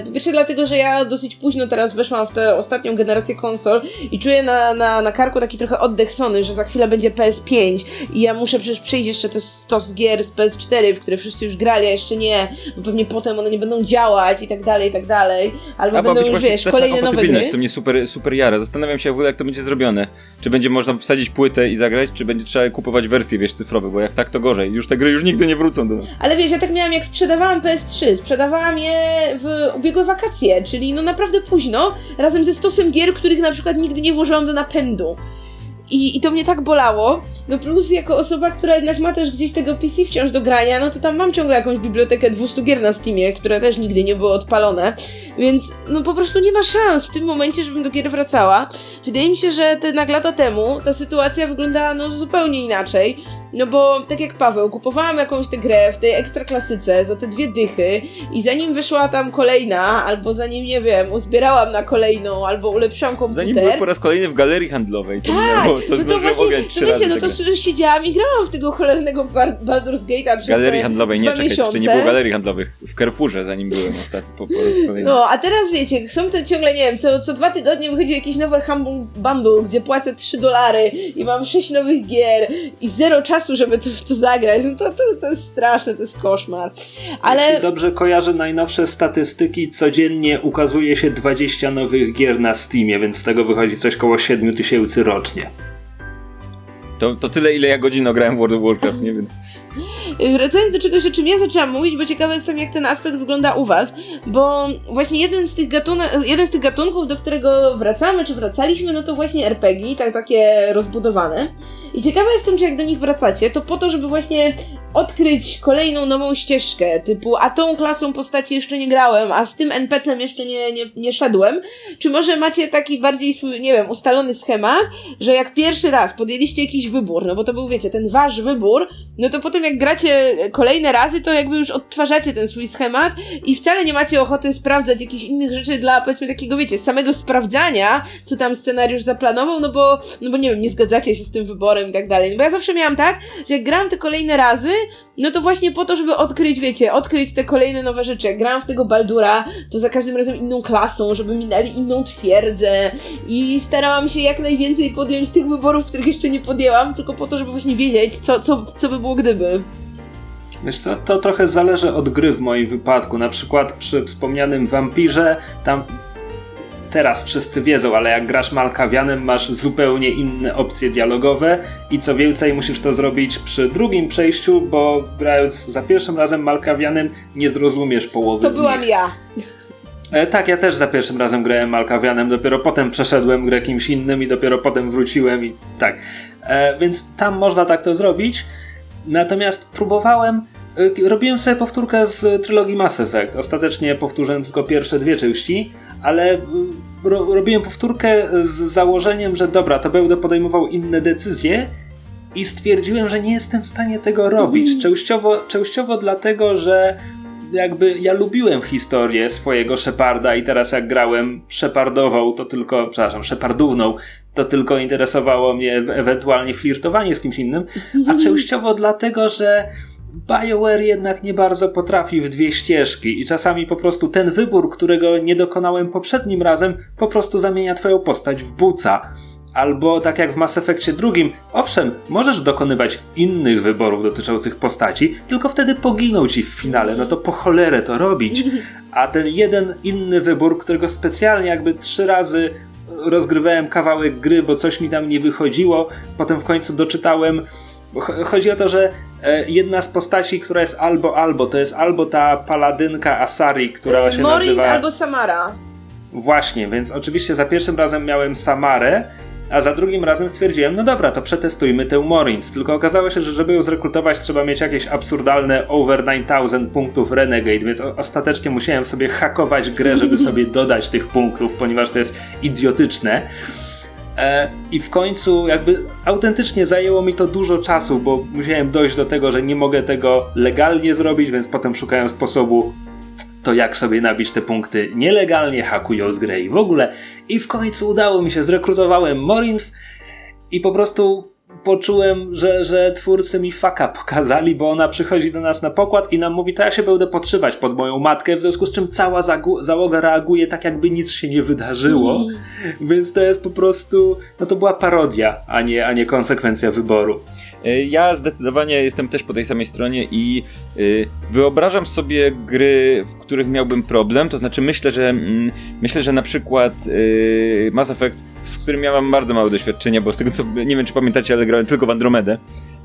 S4: po pierwsze dlatego, że ja dosyć późno teraz weszłam w tę ostatnią generację konsol i czuję na, na, na karku taki trochę oddech Sony, że za chwilę będzie PS5 i ja muszę przecież przejść jeszcze te stos gier z PS4, w które wszyscy już grali, a jeszcze nie, bo pewnie potem one nie będą działać i tak dalej, i tak dalej. Albo
S3: A
S4: będą już, wiesz, kolejne nowe gry.
S3: co mnie super, super jara. Zastanawiam się w ogóle, jak to będzie zrobione. Czy będzie można wsadzić płytę i zagrać, czy będzie trzeba kupować wersje, wiesz, cyfrowe, bo jak tak, to gorzej. Już te gry już nigdy nie wrócą do nas.
S4: Ale wiesz, ja tak miałam jak sprzedawałam PS3, sprzedawałam je w ubiegłe wakacje, czyli no naprawdę późno, razem ze stosem gier, których na przykład nigdy nie włożyłam do napędu. I, I to mnie tak bolało. No plus jako osoba, która jednak ma też gdzieś tego PC wciąż do grania, no to tam mam ciągle jakąś bibliotekę 200 gier na Steamie, które też nigdy nie były odpalone. Więc no po prostu nie ma szans w tym momencie, żebym do gier wracała. Wydaje mi się, że te na lata temu ta sytuacja wyglądała no zupełnie inaczej. No bo tak jak Paweł, kupowałam jakąś tę grę w tej ekstra klasyce za te dwie dychy i zanim wyszła tam kolejna, albo zanim, nie wiem, uzbierałam na kolejną, albo ulepszyłam komputer.
S3: Zanim były po raz kolejny w galerii handlowej, to
S4: Tak,
S3: minęło, to
S4: no to właśnie,
S3: ograć
S4: no
S3: trzy
S4: wiecie, no to s- siedziałam i grałam w tego cholernego Bar- Baldur's Gate'a przez
S3: Galerii handlowej, nie, czekaj, jeszcze nie było galerii handlowych. W Carrefourze, zanim byłem ostatnio, po, po raz kolejny.
S4: No, a teraz wiecie, są te ciągle, nie wiem, co, co dwa tygodnie wychodzi jakiś nowy Humble Bundle, gdzie płacę 3 dolary i mam 6 nowych gier i zero czasu, żeby to, to zagrać. No to, to, to jest straszne, to jest koszmar. Ale...
S2: Jeśli dobrze kojarzę najnowsze statystyki, codziennie ukazuje się 20 nowych gier na Steamie, więc z tego wychodzi coś koło 7 tysięcy rocznie.
S3: To, to tyle, ile ja godzin grałem w World of Warcraft, nie? Więc
S4: Wracając do czegoś, o czym ja zaczęłam mówić, bo ciekawa jestem, jak ten aspekt wygląda u Was, bo właśnie jeden z tych, gatun- jeden z tych gatunków, do którego wracamy, czy wracaliśmy, no to właśnie RPG, tak, takie rozbudowane. I ciekawa jestem, czy jak do nich wracacie, to po to, żeby właśnie odkryć kolejną nową ścieżkę, typu a tą klasą postaci jeszcze nie grałem, a z tym NPC-em jeszcze nie, nie, nie szedłem, czy może macie taki bardziej swój, nie wiem, ustalony schemat, że jak pierwszy raz podjęliście jakiś wybór, no bo to był, wiecie, ten wasz wybór, no to potem jak gracie kolejne razy, to jakby już odtwarzacie ten swój schemat i wcale nie macie ochoty sprawdzać jakichś innych rzeczy dla, powiedzmy, takiego, wiecie, samego sprawdzania, co tam scenariusz zaplanował, no bo, no bo nie wiem, nie zgadzacie się z tym wyborem i tak dalej. Bo ja zawsze miałam tak, że jak gram te kolejne razy, no to właśnie po to, żeby odkryć, wiecie, odkryć te kolejne nowe rzeczy. Jak grałam w tego Baldura, to za każdym razem inną klasą, żeby mi dali inną twierdzę i starałam się jak najwięcej podjąć tych wyborów, których jeszcze nie podjęłam, tylko po to, żeby właśnie wiedzieć, co, co, co by było gdyby.
S2: Wiesz co, to trochę zależy od gry w moim wypadku. Na przykład przy wspomnianym wampirze, tam teraz wszyscy wiedzą, ale jak grasz Malkawianem, masz zupełnie inne opcje dialogowe i co więcej, musisz to zrobić przy drugim przejściu, bo grając za pierwszym razem Malkawianem nie zrozumiesz połowy
S4: To
S2: z
S4: byłam
S2: nich.
S4: ja.
S2: E, tak, ja też za pierwszym razem grałem Malkawianem, dopiero potem przeszedłem grę kimś innym i dopiero potem wróciłem i tak. E, więc tam można tak to zrobić. Natomiast próbowałem, e, robiłem sobie powtórkę z trylogii Mass Effect. Ostatecznie powtórzyłem tylko pierwsze dwie części, ale e, ro, robiłem powtórkę z założeniem, że dobra, to będę podejmował inne decyzje i stwierdziłem, że nie jestem w stanie tego robić. Częściowo, częściowo dlatego, że jakby ja lubiłem historię swojego Sheparda i teraz jak grałem Shepardował, to tylko, przepraszam, Shepardówną, to tylko interesowało mnie ewentualnie flirtowanie z kimś innym, a częściowo dlatego, że BioWare jednak nie bardzo potrafi w dwie ścieżki i czasami po prostu ten wybór, którego nie dokonałem poprzednim razem, po prostu zamienia twoją postać w buca. Albo tak jak w Mass Effectie drugim, owszem, możesz dokonywać innych wyborów dotyczących postaci, tylko wtedy poginą ci w finale, no to po cholerę to robić. A ten jeden inny wybór, którego specjalnie jakby trzy razy rozgrywałem kawałek gry, bo coś mi tam nie wychodziło, potem w końcu doczytałem. Ch- Chodzi o to, że e, jedna z postaci, która jest albo albo, to jest albo ta paladynka Asari, która się
S4: Morint
S2: nazywa...
S4: albo Samara.
S2: Właśnie, więc oczywiście za pierwszym razem miałem Samarę, a za drugim razem stwierdziłem, no dobra, to przetestujmy tę Morint. Tylko okazało się, że żeby ją zrekrutować trzeba mieć jakieś absurdalne over 9000 punktów Renegade, więc ostatecznie musiałem sobie hakować grę, żeby sobie dodać tych punktów, ponieważ to jest idiotyczne. E, I w końcu jakby autentycznie zajęło mi to dużo czasu, bo musiałem dojść do tego, że nie mogę tego legalnie zrobić, więc potem szukałem sposobu to jak sobie nabić te punkty nielegalnie, hakując grę i w ogóle. I w końcu udało mi się, zrekrutowałem Morinth i po prostu poczułem, że, że twórcy mi faka pokazali, bo ona przychodzi do nas na pokład i nam mówi, to ja się będę podszywać pod moją matkę, w związku z czym cała załoga reaguje tak, jakby nic się nie wydarzyło. Więc to jest po prostu, no to była parodia, a nie, a nie konsekwencja wyboru.
S3: E, Ja zdecydowanie jestem też po tej samej stronie i y, wyobrażam sobie gry, w których miałbym problem, to znaczy myślę, że mm, myślę, że na przykład y, Mass Effect, którym miałem bardzo małe doświadczenie, bo z tego co, nie wiem czy pamiętacie, ale grałem tylko w Andromedę,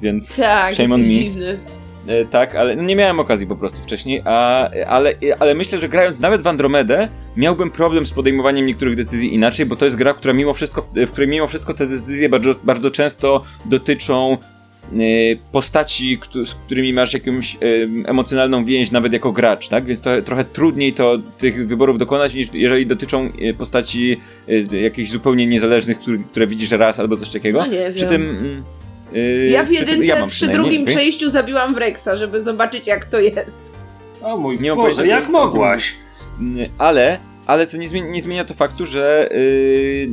S3: więc
S4: Tak,
S3: shame on me.
S4: dziwny.
S3: E, tak, ale no nie miałem okazji po prostu wcześniej, a, ale, ale myślę, że grając nawet w Andromedę miałbym problem z podejmowaniem niektórych decyzji inaczej, bo to jest gra, która mimo wszystko, w której mimo wszystko te decyzje bardzo, bardzo często dotyczą postaci, któ- z którymi masz jakąś e, emocjonalną więź nawet jako gracz, tak? Więc to trochę trudniej to tych wyborów dokonać, niż jeżeli dotyczą e, postaci jakichś zupełnie niezależnych, które, widzisz raz albo coś takiego.
S4: No nie
S3: Przy
S4: wiem.
S3: tym...
S4: Ja w jedynce
S3: mam
S4: przy drugim przejściu zabiłam Wrexa, żeby zobaczyć jak to jest.
S2: O mój
S3: Nie
S2: Boże, jak mogłaś?
S3: Ale, ale co nie zmienia, nie zmienia to faktu, że yy,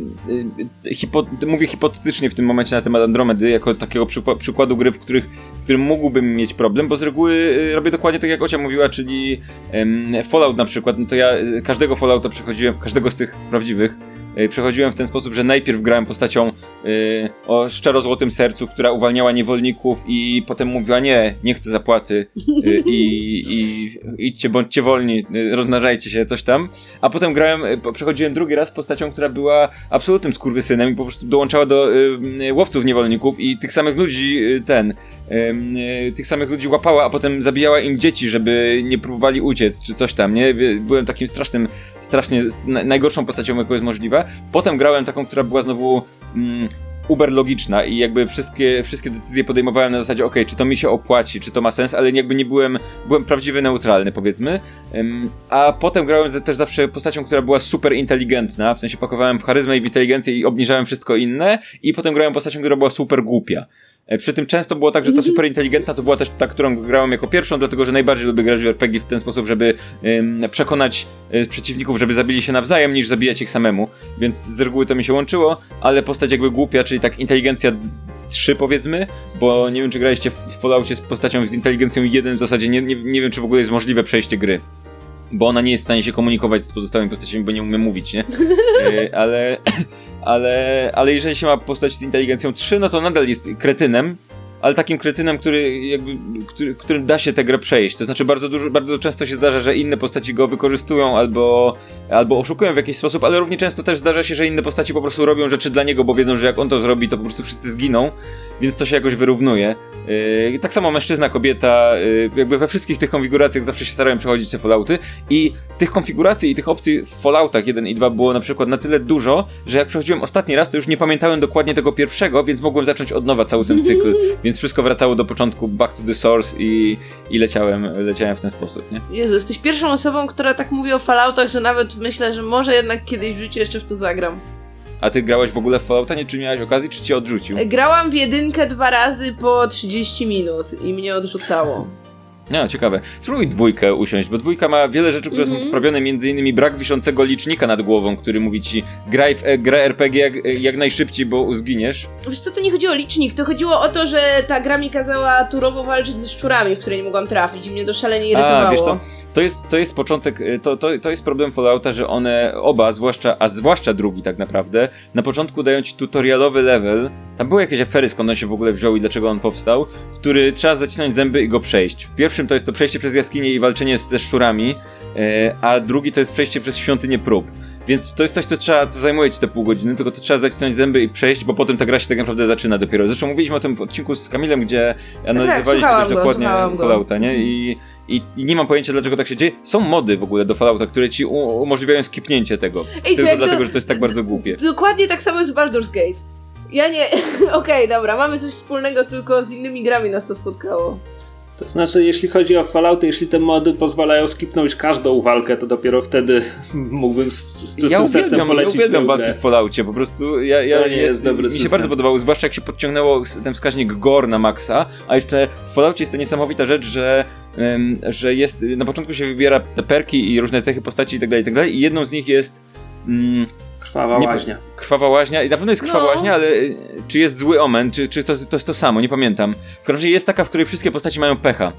S3: yy, hipo, mówię hipotetycznie w tym momencie na temat Andromedy, jako takiego przykła, przykładu gry, w, których, w którym mógłbym mieć problem, bo z reguły yy, robię dokładnie tak jak Ocia mówiła, czyli ym, Fallout na przykład, no to ja yy, każdego Fallouta przechodziłem, każdego z tych prawdziwych, yy, przechodziłem w ten sposób, że najpierw grałem postacią yy, o szczero złotym sercu, która uwalniała niewolników i potem mówiła nie, nie chcę zapłaty yy, i, i idźcie, bądźcie wolni, yy, rozmnażajcie się, coś tam. A potem grałem, y, przechodziłem drugi raz postacią, która była absolutnym skurwysynem i po prostu dołączała do y, y, łowców niewolników i tych samych ludzi y, ten, y, y, tych samych ludzi łapała, a potem zabijała im dzieci, żeby nie próbowali uciec, czy coś tam, nie? Byłem takim strasznym, strasznie, na- najgorszą postacią, jaką jest możliwe. Potem grałem taką, która była znowu... Mm, uber logiczna i jakby wszystkie, wszystkie decyzje podejmowałem na zasadzie, okej, czy to mi się opłaci, czy to ma sens, ale jakby nie byłem, byłem prawdziwy neutralny, powiedzmy. A potem grałem też zawsze postacią, która była super inteligentna, w sensie pakowałem w charyzmę i w inteligencję i obniżałem wszystko inne, i potem grałem postacią, która była super głupia. E, Przy tym często było tak, że ta super inteligentna to była też ta, którą grałem jako pierwszą, dlatego że najbardziej lubię grać w RPG w ten sposób, żeby ym, przekonać y, przeciwników, żeby zabili się nawzajem, niż zabijać ich samemu. Więc z reguły to mi się łączyło, ale postać jakby głupia, czyli tak inteligencja d- 3 powiedzmy, bo nie wiem czy graliście w w Falloutie z postacią z inteligencją 1 w zasadzie, nie, nie, nie wiem czy w ogóle jest możliwe przejście gry. Bo ona nie jest w stanie się komunikować z pozostałymi postaciami, bo nie umie mówić, nie? E, ale, ale, ale jeżeli się ma postać z inteligencją 3, no to nadal jest kretynem, ale takim kretynem, który jakby, który, którym da się tę grę przejść. To znaczy bardzo dużo, bardzo często się zdarza, że inne postaci go wykorzystują albo, albo oszukują w jakiś sposób, ale równie często też zdarza się, że inne postaci po prostu robią rzeczy dla niego, bo wiedzą, że jak on to zrobi, to po prostu wszyscy zginą, więc to się jakoś wyrównuje. Yy, tak samo mężczyzna, kobieta, yy, jakby we wszystkich tych konfiguracjach zawsze się starałem przechodzić te Fallouty i tych konfiguracji i tych opcji w Falloutach 1 i 2 było na przykład na tyle dużo, że jak przechodziłem ostatni raz, to już nie pamiętałem dokładnie tego pierwszego, więc mogłem zacząć od nowa cały ten cykl, więc wszystko wracało do początku, back to the source i, i leciałem, leciałem w ten sposób, nie?
S4: Jezu, jesteś pierwszą osobą, która tak mówi o Falloutach, że nawet myślę, że może jednak kiedyś w życiu jeszcze w to zagram.
S3: A ty grałeś w ogóle w Fallouta, nie? Czy miałeś okazji, czy cię odrzucił?
S4: Grałam w jedynkę dwa razy po 30 minut i mnie odrzucało.
S3: No, ciekawe. Spróbuj dwójkę usiąść, bo dwójka ma wiele rzeczy, które
S4: Mhm.
S3: są poprawione, między innymi brak wiszącego licznika nad głową, który mówi ci graj w e, grę RPG jak, jak najszybciej, bo zginiesz.
S4: Wiesz co, to nie chodziło o licznik, to chodziło o to, że ta gra mi kazała turowo walczyć ze szczurami, w które nie mogłam trafić i mnie to szalenie irytowało.
S3: A, wiesz co, to jest, to jest początek, y, to, to, to jest problem Fallouta, że one oba, zwłaszcza, a zwłaszcza drugi tak naprawdę, na początku dają ci tutorialowy level, tam były jakieś afery, skąd on się w ogóle wziął i dlaczego on powstał, który trzeba zacisnąć zęby i go przejść. W pierwszym to jest to przejście przez jaskinię i walczenie ze szczurami, y, a drugi to jest przejście przez świątynię prób. Więc to jest coś, co trzeba, to zajmuje ci te pół godziny, tylko to trzeba zacisnąć zęby i przejść, bo potem ta gra się tak naprawdę zaczyna dopiero. Zresztą mówiliśmy o tym w odcinku z Kamilem, gdzie analizowaliśmy
S4: słuchałam
S3: dość
S4: go,
S3: dokładnie. Fallouta, nie? I, i, I nie mam pojęcia, dlaczego tak się dzieje. Są mody w ogóle do Fallouta, które ci umożliwiają skipnięcie tego.
S4: Ej,
S3: Tylko dlatego, że to jest tak bardzo głupie.
S4: Dokładnie tak samo jest w Baldur's Gate. Ja nie... Okej, dobra, mamy coś wspólnego, tylko z innymi grami nas to spotkało.
S2: To znaczy, jeśli chodzi o Fallouty, jeśli te mody pozwalają skipnąć każdą walkę, to dopiero wtedy mógłbym z, z czystym
S3: Ja
S2: sercem
S3: uwielbiam, ja
S2: polecić
S3: uwielbiam walki w Falloutie, po prostu ja, ja
S2: To nie jest dobry
S3: Mi się
S2: system.
S3: bardzo podobało, zwłaszcza jak się podciągnęło ten wskaźnik gore na maksa, a jeszcze w Falloutie jest ta niesamowita rzecz, że że jest, na początku się wybiera te perki i różne cechy postaci i tak dalej, i tak dalej i jedną z nich jest mm,
S2: Krwawa
S3: Nie-
S2: łaźnia.
S3: Krwawa łaźnia, i na pewno jest krwawa
S4: No.
S3: łaźnia, ale y, czy jest zły omen, czy, czy to, to jest to samo, nie pamiętam. W każdym razie jest taka, w której wszystkie postaci mają pecha.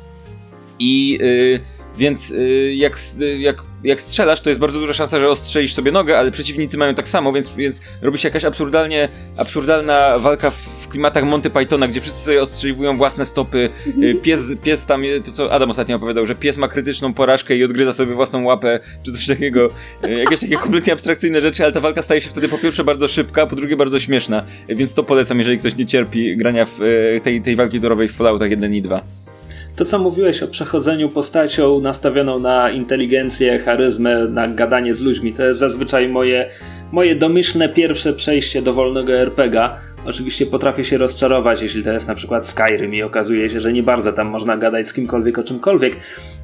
S3: I y, więc y, jak, y, jak, jak strzelasz, to jest bardzo duża szansa, że ostrzelisz sobie nogę, ale przeciwnicy mają tak samo, więc, więc robi się jakaś absurdalnie, absurdalna walka klimatach Monty Pythona, gdzie wszyscy sobie ostrzeliwują własne stopy. Y, Pies, pies tam, y, to co Adam ostatnio opowiadał, że pies ma krytyczną porażkę i odgryza sobie własną łapę, czy coś takiego. Y, Jakieś takie kompletnie abstrakcyjne rzeczy, ale ta walka staje się wtedy po pierwsze bardzo szybka, po drugie bardzo śmieszna, więc to polecam, jeżeli ktoś nie cierpi grania w tej, tej walki dorowej w Falloutach 1 i 2.
S2: To, co mówiłeś o przechodzeniu postacią nastawioną na inteligencję, charyzmę, na gadanie z ludźmi, to jest zazwyczaj moje, moje domyślne pierwsze przejście do wolnego RPGa. Oczywiście potrafię się rozczarować, jeśli to jest na przykład Skyrim i okazuje się, że nie bardzo tam można gadać z kimkolwiek o czymkolwiek.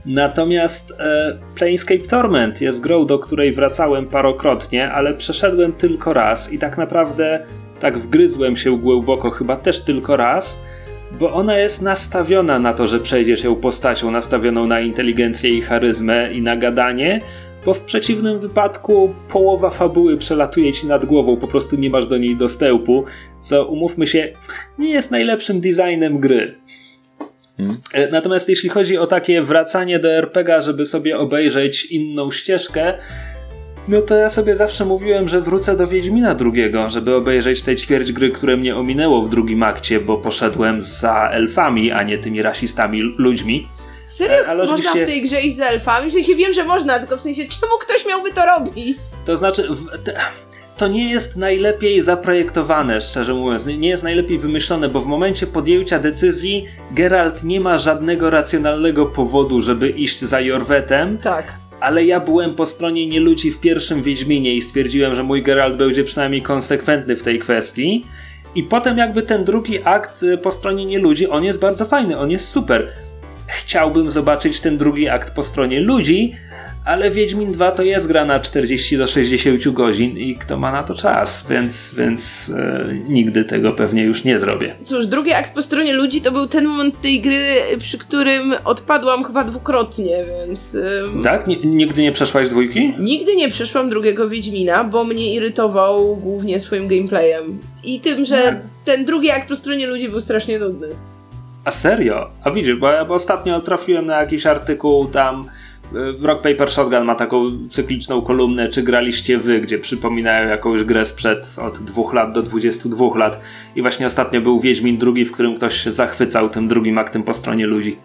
S2: Natomiast e, Planescape Torment jest grą, do której wracałem parokrotnie, ale przeszedłem tylko raz i tak naprawdę tak wgryzłem się głęboko chyba też tylko raz bo ona jest nastawiona na to, że przejdziesz ją postacią nastawioną na inteligencję i charyzmę i na gadanie, bo w przeciwnym wypadku połowa fabuły przelatuje ci nad głową, po prostu nie masz do niej dostępu, co umówmy się, nie jest najlepszym designem gry.
S3: Hmm.
S2: E, Natomiast jeśli chodzi o takie wracanie do RPG, żeby sobie obejrzeć inną ścieżkę, no to ja sobie zawsze mówiłem, że wrócę do Wiedźmina drugiego, żeby obejrzeć tę ćwierć gry, które mnie ominęło w drugim akcie, bo poszedłem za elfami, a nie tymi rasistami ludźmi.
S4: Serio?
S2: Ale
S4: można
S2: oczywiście-
S4: w tej grze iść z elfami? W sensie wiem, że można, tylko w sensie czemu ktoś miałby to robić?
S2: To znaczy, to nie jest najlepiej zaprojektowane, szczerze mówiąc, nie nie jest najlepiej wymyślone, bo w momencie podjęcia decyzji Geralt nie ma żadnego racjonalnego powodu, żeby iść za Jorwetem,
S4: Tak.
S2: ale ja byłem po stronie nieludzi w pierwszym Wiedźminie i stwierdziłem, że mój Geralt będzie przynajmniej konsekwentny w tej kwestii. I potem jakby ten drugi akt y, po stronie nieludzi, on jest bardzo fajny, on jest super. Chciałbym zobaczyć ten drugi akt po stronie ludzi, ale Wiedźmin 2 to jest gra na 40 do 60 godzin i kto ma na to czas, więc, więc e, nigdy tego pewnie już nie zrobię.
S4: Cóż, drugi akt po stronie ludzi to był ten moment tej gry, przy którym odpadłam chyba dwukrotnie, więc... ym,
S2: Tak? Ni- nigdy nie przeszłaś dwójki?
S4: Nigdy nie przeszłam drugiego Wiedźmina, bo mnie irytował głównie swoim gameplayem. I tym, że ten drugi akt po stronie ludzi był strasznie nudny.
S2: A serio? A widzisz, bo bo ostatnio trafiłem na jakiś artykuł tam Rock Paper Shotgun ma taką cykliczną kolumnę, czy graliście wy, gdzie przypominają jakąś grę sprzed od dwóch lat do 22 lat. I właśnie ostatnio był Wiedźmin drugi, w którym ktoś się zachwycał tym drugim aktem po stronie ludzi.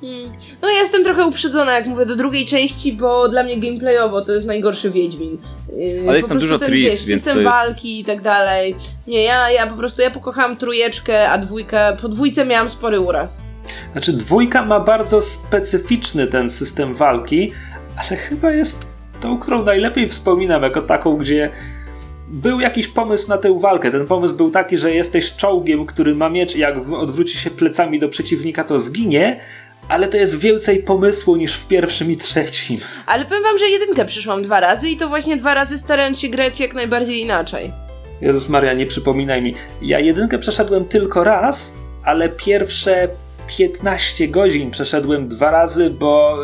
S4: Hmm. No ja jestem trochę uprzedzona, jak mówię, do drugiej części, bo dla mnie gameplayowo to jest najgorszy Wiedźmin.
S3: Yy, Ale jest tam dużo ten, wiesz,
S4: system
S3: jest...
S4: walki i tak dalej. Nie, ja, ja po prostu, ja pokochałam trójeczkę, a dwójkę, po dwójce miałam spory uraz.
S2: Znaczy dwójka ma bardzo specyficzny ten system walki, ale chyba jest tą, którą najlepiej wspominam jako taką, gdzie był jakiś pomysł na tę walkę. Ten pomysł był taki, że jesteś czołgiem, który ma miecz i jak odwróci się plecami do przeciwnika, to zginie, ale to jest więcej pomysłu niż w pierwszym i trzecim.
S4: Ale powiem wam, że jedynkę przyszłam dwa razy i to właśnie dwa razy starając się grać jak najbardziej inaczej.
S2: Jezus Maria, nie przypominaj mi. Ja jedynkę przeszedłem tylko raz, ale pierwsze 15 godzin przeszedłem dwa razy, bo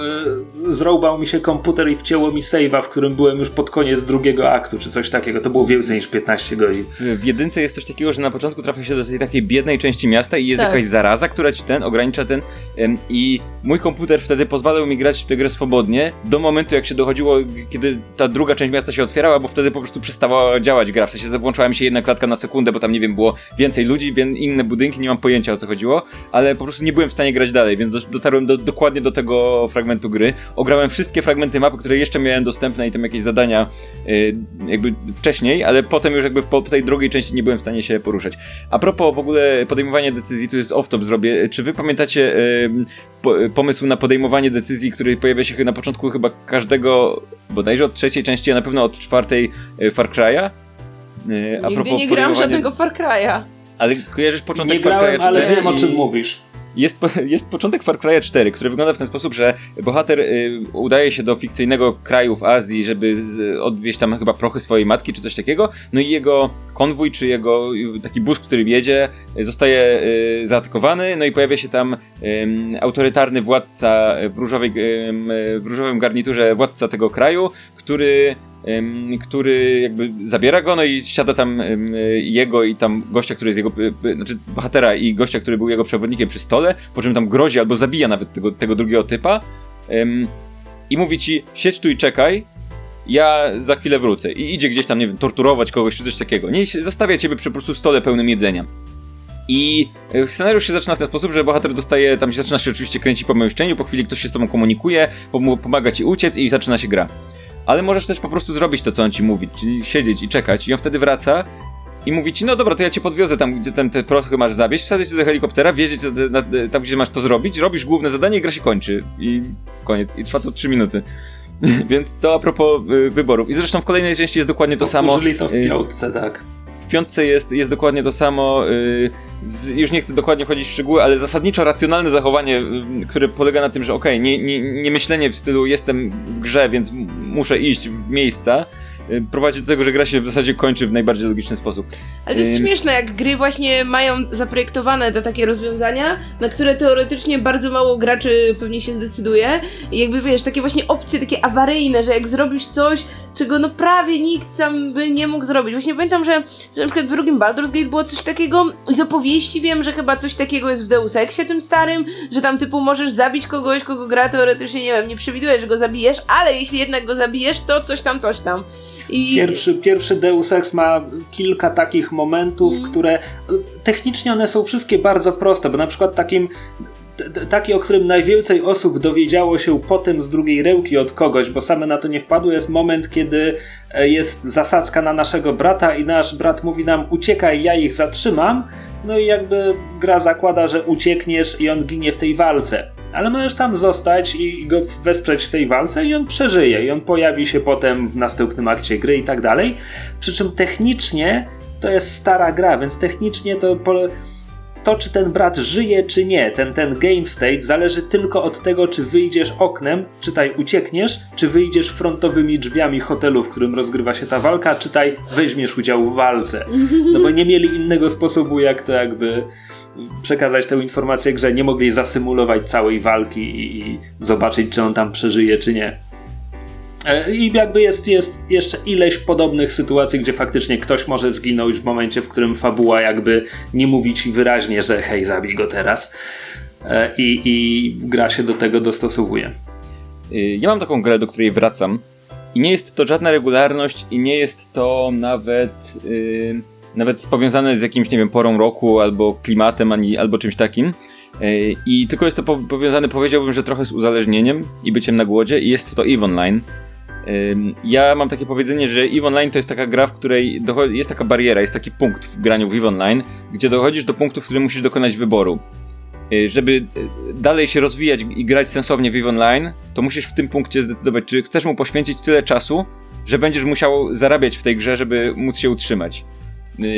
S2: zrobał mi się komputer i wcięło mi save'a, w którym byłem już pod koniec drugiego aktu, czy coś takiego. To było więcej niż 15 godzin.
S3: W, w jedynce jest coś takiego, że na początku trafia się do tej takiej biednej części miasta i jest tak. jakaś zaraza, która ci ten ogranicza ten ym, i mój komputer wtedy pozwalał mi grać w tę grę swobodnie do momentu, jak się dochodziło, kiedy ta druga część miasta się otwierała, bo wtedy po prostu przestawała działać gra. W sensie włączała mi się jedna klatka na sekundę, bo tam, nie wiem, było więcej ludzi, inne budynki, nie mam pojęcia o co chodziło, ale po prostu nie byłem w stanie grać dalej, więc dotarłem do, dokładnie do tego fragmentu gry. Ograłem wszystkie fragmenty mapy, które jeszcze miałem dostępne i tam jakieś zadania yy, jakby wcześniej, ale potem już jakby po, po, tej drugiej części nie byłem w stanie się poruszać. A propos w ogóle podejmowania decyzji, tu jest off-top zrobię. Czy wy pamiętacie yy, po, pomysł na podejmowanie decyzji, który pojawia się na początku chyba każdego, bodajże od trzeciej części, a na pewno od czwartej yy, Far Cry'a?
S4: Yy, a Nigdy nie grałem żadnego Far Cry'a.
S3: Ale kojarzysz początek
S2: Nie grałem, ale wiem o czym mówisz.
S3: Jest, jest początek Far Cry 4, który wygląda w ten sposób, że bohater y, udaje się do fikcyjnego kraju w Azji, żeby odwieźć tam chyba prochy swojej matki czy coś takiego, no i jego konwój, czy jego y, taki bus, który jedzie, zostaje y, zaatakowany, no i pojawia się tam autorytarny władca w, różowej, w różowym garniturze, władca tego kraju, który który jakby zabiera go, no i siada tam jego i tam gościa, który jest jego, znaczy bohatera i gościa, który był jego przewodnikiem przy stole, po czym tam grozi albo zabija nawet tego, tego drugiego typa i mówi ci, siedź tu i czekaj, ja za chwilę wrócę. I idzie gdzieś tam, nie wiem, torturować kogoś czy coś takiego. Nie, zostawia ciebie przy po prostu stole pełnym jedzenia. I e, scenariusz się zaczyna w ten sposób, że bohater dostaje, tam się zaczyna się oczywiście kręcić po pomieszczeniu, po chwili ktoś się z tobą komunikuje, pomaga ci uciec i zaczyna się gra ale możesz też po prostu zrobić to, co on ci mówi, czyli siedzieć i czekać i on wtedy wraca i mówi ci, no dobra, to ja cię podwiozę tam, gdzie ten, te prochy masz zawieźć, wsadzę cię do helikoptera, wiedzieć tam, gdzie masz to zrobić, robisz główne zadanie i gra się kończy. I koniec. I trwa to 3 minuty. Więc to a propos y, wyborów. I zresztą w kolejnej części jest dokładnie to samo.
S2: Powtórzyli to w y, piątce, tak.
S3: W piątce jest, jest dokładnie to samo. Y, z, już nie chcę dokładnie wchodzić w szczegóły, ale zasadniczo racjonalne zachowanie, y, które polega na tym, że okej, okay, nie, nie, nie myślenie w stylu jestem w grze, więc muszę iść w miejsca, prowadzi do tego, że gra się w zasadzie kończy w najbardziej logiczny sposób.
S4: Ale to jest śmieszne, jak gry właśnie mają zaprojektowane te takie rozwiązania, na które teoretycznie bardzo mało graczy pewnie się zdecyduje. I jakby wiesz, takie właśnie opcje takie awaryjne, że jak zrobisz coś, czego no prawie nikt tam by nie mógł zrobić. Właśnie pamiętam, że, że na przykład w drugim Baldur's Gate było coś takiego, z opowieści wiem, że chyba coś takiego jest w Deus Exie tym starym, że tam typu możesz zabić kogoś, kogo gra teoretycznie, nie wiem, nie przewiduje, że go zabijesz, ale jeśli jednak go zabijesz, to coś tam, coś tam.
S2: I... Pierwszy, pierwszy Deus Ex ma kilka takich momentów, mm. które technicznie one są wszystkie bardzo proste, bo na przykład takim taki, o którym najwięcej osób dowiedziało się potem z drugiej ręki od kogoś, bo same na to nie wpadły, jest moment, kiedy e, jest zasadzka na naszego brata i nasz brat mówi nam uciekaj, ja ich zatrzymam. No i jakby gra zakłada, że uciekniesz i on ginie w tej walce ale możesz tam zostać i go wesprzeć w tej walce i on przeżyje i on pojawi się potem w następnym akcie gry i tak dalej. Przy czym technicznie to jest stara gra, więc technicznie to to, czy ten brat żyje, czy nie, ten, ten game state zależy tylko od tego, czy wyjdziesz oknem, czytaj uciekniesz, czy wyjdziesz frontowymi drzwiami hotelu, w którym rozgrywa się ta walka, czytaj weźmiesz udział w walce. No bo nie mieli innego sposobu, jak to jakby przekazać tę informację grze, nie mogli zasymulować całej walki i, i zobaczyć, czy on tam przeżyje, czy nie. E, I jakby jest, jest jeszcze ileś podobnych sytuacji, gdzie faktycznie ktoś może zginąć w momencie, w którym fabuła jakby nie mówi ci wyraźnie, że hej, zabij go teraz. E, I, i gra się do tego dostosowuje.
S3: y, ja mam taką grę, do której wracam i nie jest to żadna regularność i nie jest to nawet yy, nawet powiązane z jakimś, nie wiem, porą roku albo klimatem ani, albo czymś takim. Yy, I tylko jest to po powiązane, powiedziałbym, że trochę z uzależnieniem i byciem na głodzie i jest to EVE Online. Ja mam takie powiedzenie, że EVE Online to jest taka gra, w której jest taka bariera, jest taki punkt w graniu w EVE Online, gdzie dochodzisz do punktu, w którym musisz dokonać wyboru. Y, żeby y, dalej się rozwijać i grać sensownie w EVE Online, to musisz w tym punkcie zdecydować, czy chcesz mu poświęcić tyle czasu, że będziesz musiał zarabiać w tej grze, żeby móc się utrzymać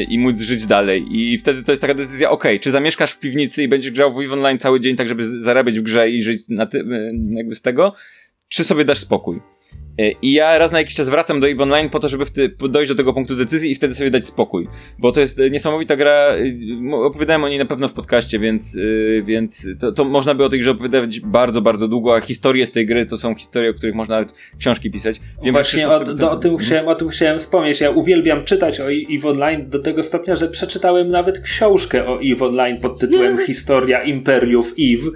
S3: i móc żyć dalej. I wtedy to jest taka decyzja, ok, czy zamieszkasz w piwnicy i będziesz grał w EVE Online cały dzień, tak żeby zarabiać w grze i żyć na ty- jakby z tego, czy sobie dasz spokój. E, I ja raz na jakiś czas wracam do EVE Online po to, żeby dojść do tego punktu decyzji i wtedy sobie dać spokój. Bo to jest e, niesamowita gra. E, opowiadałem o niej na pewno w podcaście, więc, więc to, to można by o tej grze opowiadać bardzo, bardzo długo, a historie z tej gry to są historie, o których można nawet książki pisać.
S2: Wiem, Właśnie o, do, o, tym chciałem, o tym chciałem wspomnieć. Ja uwielbiam czytać o EVE Online do tego stopnia, że przeczytałem nawet książkę o EVE Online pod tytułem Historia Imperiów EVE.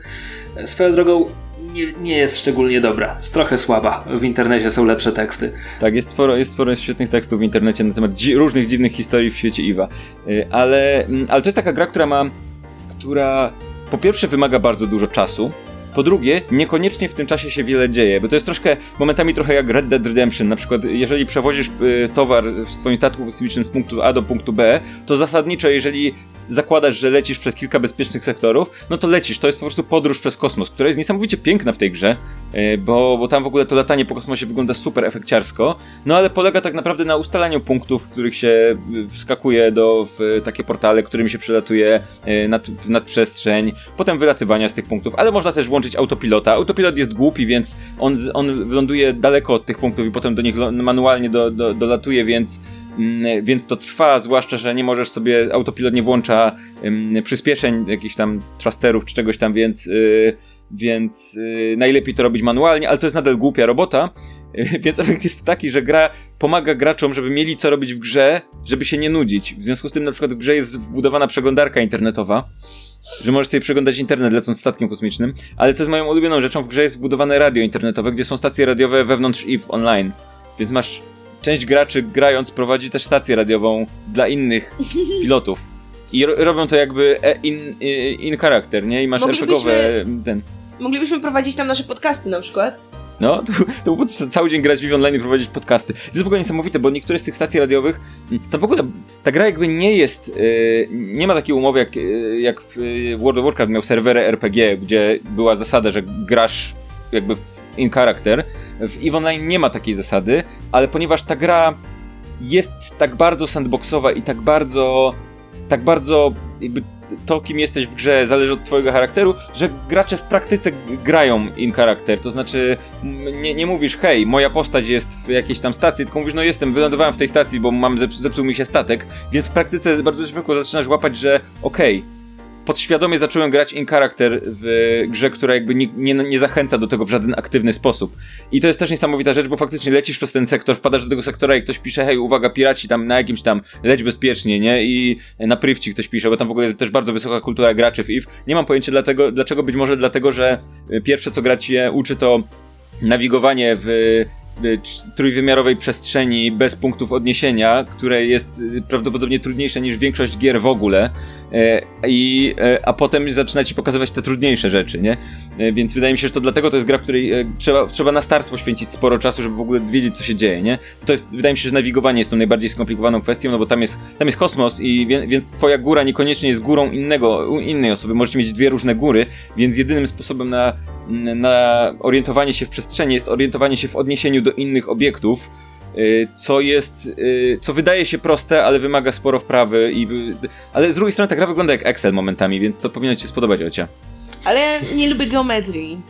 S2: Swoją drogą nie, nie jest szczególnie dobra. Jest trochę słaba. W internecie są lepsze teksty.
S3: Tak, jest sporo, jest sporo świetnych tekstów w internecie na temat dzi różnych dziwnych historii w świecie Iwa. Y, ale, mm, ale to jest taka gra, która ma. która po pierwsze wymaga bardzo dużo czasu. Po drugie, niekoniecznie w tym czasie się wiele dzieje, bo to jest troszkę momentami trochę jak Red Dead Redemption. Na przykład, jeżeli przewozisz y, towar w swoim statku kosmicznym z punktu A do punktu B, to zasadniczo, jeżeli zakładasz, że lecisz przez kilka bezpiecznych sektorów, no to lecisz. To jest po prostu podróż przez kosmos, która jest niesamowicie piękna w tej grze, e, bo, bo tam w ogóle to latanie po kosmosie wygląda super efekciarsko, no ale polega tak naprawdę na ustalaniu punktów, w których się e, wskakuje do w takie portale, którymi się przelatuje e, nad, w nadprzestrzeń, potem wylatywania z tych punktów, ale można też włączyć autopilota. Autopilot jest głupi, więc on, on ląduje daleko od tych punktów i potem do nich manualnie do, do, dolatuje, więc więc to trwa, zwłaszcza, że nie możesz sobie, autopilot nie włącza przyspieszeń jakichś tam thrusterów czy czegoś tam, więc, y, więc y, najlepiej to robić manualnie, ale to jest nadal głupia robota, więc efekt jest taki, że gra pomaga graczom, żeby mieli co robić w grze, żeby się nie nudzić. W związku z tym na przykład w grze jest wbudowana przeglądarka internetowa, że możesz sobie przeglądać internet lecąc statkiem kosmicznym, ale co jest moją ulubioną rzeczą, w grze jest wbudowane radio internetowe, gdzie są stacje radiowe wewnątrz EVE online. Więc masz część graczy grając prowadzi też stację radiową dla innych pilotów. I ro robią to jakby e, in, in charakter, nie? I masz RPGowe ten.
S4: Moglibyśmy prowadzić tam nasze podcasty na przykład.
S3: No, to, to było cały dzień grać w online i prowadzić podcasty. To jest w ogóle niesamowite, bo niektóre z tych stacji radiowych, to w ogóle ta gra jakby nie jest, yy, nie ma takiej umowy jak, yy, jak w World of Warcraft miał serwery RPG, gdzie była zasada, że grasz jakby in character, w EVE Online nie ma takiej zasady, ale ponieważ ta gra jest tak bardzo sandboxowa i tak bardzo tak bardzo jakby to, kim jesteś w grze, zależy od twojego charakteru, że gracze w praktyce grają in charakter. To znaczy, nie, nie mówisz, hej, moja postać jest w jakiejś tam stacji, tylko mówisz, no jestem, wylądowałem w tej stacji, bo mam zepsuł mi się statek, więc w praktyce bardzo szybko zaczynasz łapać, że okej, okay, podświadomie zacząłem grać in character w grze, która jakby nie, nie, nie, zachęca do tego w żaden aktywny sposób. I to jest też niesamowita rzecz, bo faktycznie lecisz przez ten sektor, wpadasz do tego sektora i ktoś pisze, hej, uwaga, piraci tam na jakimś tam, leć bezpiecznie, nie? I na privci ktoś pisze, bo tam w ogóle jest też bardzo wysoka kultura graczy w EVE. Nie mam pojęcia dlatego, dlaczego, być może dlatego, że pierwsze co grać je uczy to nawigowanie w trójwymiarowej przestrzeni bez punktów odniesienia, które jest y, prawdopodobnie trudniejsze niż większość gier w ogóle. E, I, e, a potem zaczyna ci pokazywać te trudniejsze rzeczy, nie? E, więc wydaje mi się, że to dlatego to jest gra, której trzeba, trzeba na start poświęcić sporo czasu, żeby w ogóle wiedzieć, co się dzieje, nie? To jest, wydaje mi się, że nawigowanie jest tą najbardziej skomplikowaną kwestią, no bo tam jest, tam jest kosmos i więc twoja góra niekoniecznie jest górą innego, innej osoby. Możecie mieć dwie różne góry, więc jedynym sposobem na, na orientowanie się w przestrzeni jest orientowanie się w odniesieniu do innych obiektów, co jest, y, co wydaje się proste, ale wymaga sporo wprawy i, ale z drugiej strony ta gra wygląda jak Excel momentami, więc to powinno ci się spodobać, Ocia.
S4: Ale nie lubię geometrii.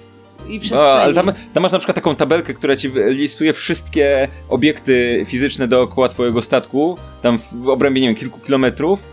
S4: I przestrzeni.
S3: No, ale tam, tam masz na przykład taką tabelkę, która ci listuje wszystkie obiekty fizyczne dookoła twojego statku, tam w obrębie, nie wiem, kilku kilometrów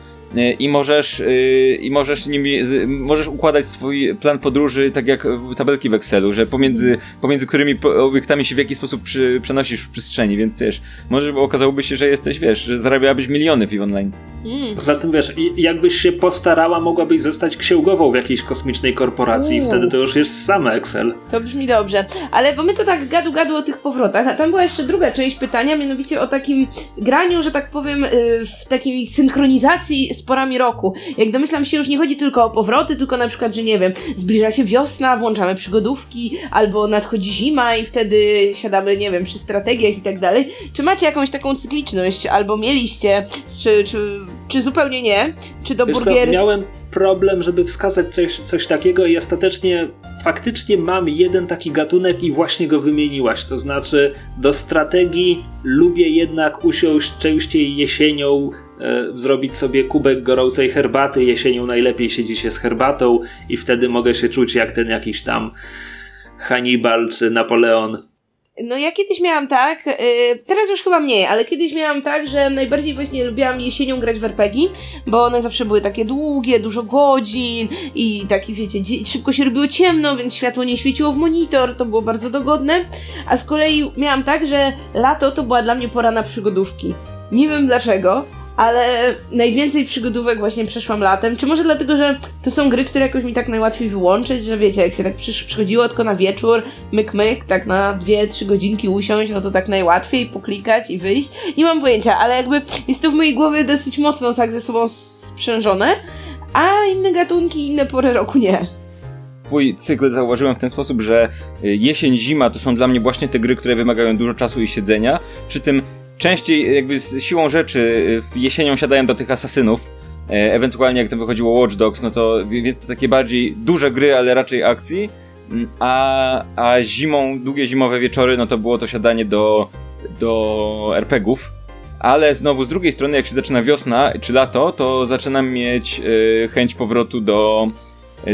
S3: i możesz, e, i możesz nimi, możesz układać swój plan podróży tak jak tabelki w Excelu, że pomiędzy, pomiędzy którymi obiektami się w jakiś sposób przy, przenosisz w przestrzeni, więc wiesz, może okazałoby się, że jesteś, wiesz, że zarabiałabyś miliony w online.
S4: Mm.
S2: Poza tym wiesz, jakbyś się postarała, mogłabyś zostać księgową w jakiejś kosmicznej korporacji i
S4: Uuu.
S2: wtedy to już jest sam Excel.
S4: To brzmi dobrze. Ale bo my to tak gadu gadu o tych powrotach, a tam była jeszcze druga część pytania, mianowicie o takim graniu, że tak powiem, y, w takiej synchronizacji z porami roku. Jak domyślam się, już nie chodzi tylko o powroty, tylko na przykład, że nie wiem, zbliża się wiosna, włączamy przygodówki, albo nadchodzi zima i wtedy siadamy, nie wiem, przy strategiach i tak dalej. Czy macie jakąś taką cykliczność, albo mieliście, czy, czy, czy zupełnie nie? Czy do burgery...
S2: miałem problem, żeby wskazać coś, coś takiego i ostatecznie faktycznie mam jeden taki gatunek i właśnie go wymieniłaś. To znaczy do strategii lubię jednak usiąść częściej jesienią, zrobić sobie kubek gorącej herbaty. Jesienią najlepiej siedzi się z herbatą i wtedy mogę się czuć jak ten jakiś tam Hannibal czy Napoleon.
S4: No ja kiedyś miałam tak, yy, teraz już chyba mniej, ale kiedyś miałam tak, że najbardziej właśnie lubiłam jesienią grać w RPG, bo one zawsze były takie długie, dużo godzin i taki wiecie, szybko się robiło ciemno, więc światło nie świeciło w monitor, to było bardzo dogodne. A z kolei miałam tak, że lato to była dla mnie pora na przygodówki. Nie wiem dlaczego, ale najwięcej przygodówek właśnie przeszłam latem. Czy może dlatego, że to są gry, które jakoś mi tak najłatwiej wyłączyć, że wiecie, jak się tak przysz- przychodziło tylko na wieczór, myk myk, tak na dwie, trzy godzinki usiąść, no to tak najłatwiej poklikać i wyjść. Nie mam pojęcia, ale jakby jest to w mojej głowie dosyć mocno tak ze sobą sprzężone, a inne gatunki, inne pory roku nie.
S3: Twój cykl zauważyłem w ten sposób, że y, jesień, zima to są dla mnie właśnie te gry, które wymagają dużo czasu i siedzenia. Przy tym częściej jakby z siłą rzeczy y, jesienią siadają do tych asasynów. E, Ewentualnie jak to wychodziło Watch Dogs, no to wi- więc to takie bardziej duże gry, ale raczej akcji. Mm, A, a zimą, długie zimowe wieczory, no to było to siadanie do, do RPGów. Ale znowu z drugiej strony, jak się zaczyna wiosna czy lato, to zaczynam mieć y, chęć powrotu do,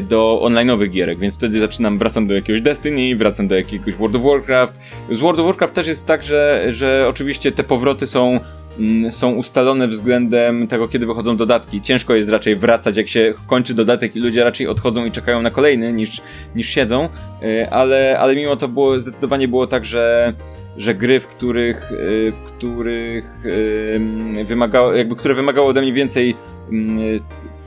S3: do online'owych gierek, więc wtedy zaczynam, wracam do jakiegoś Destiny, wracam do jakiegoś World of Warcraft. Z World of Warcraft też jest tak, że, że oczywiście te powroty są, mm, są ustalone względem tego, kiedy wychodzą dodatki. Ciężko jest raczej wracać, jak się kończy dodatek i ludzie raczej odchodzą i czekają na kolejny, niż, niż siedzą, Y, ale, ale mimo to było, zdecydowanie było tak, że że gry, w których, w których ym, wymagało, jakby, które wymagało ode mnie więcej ym,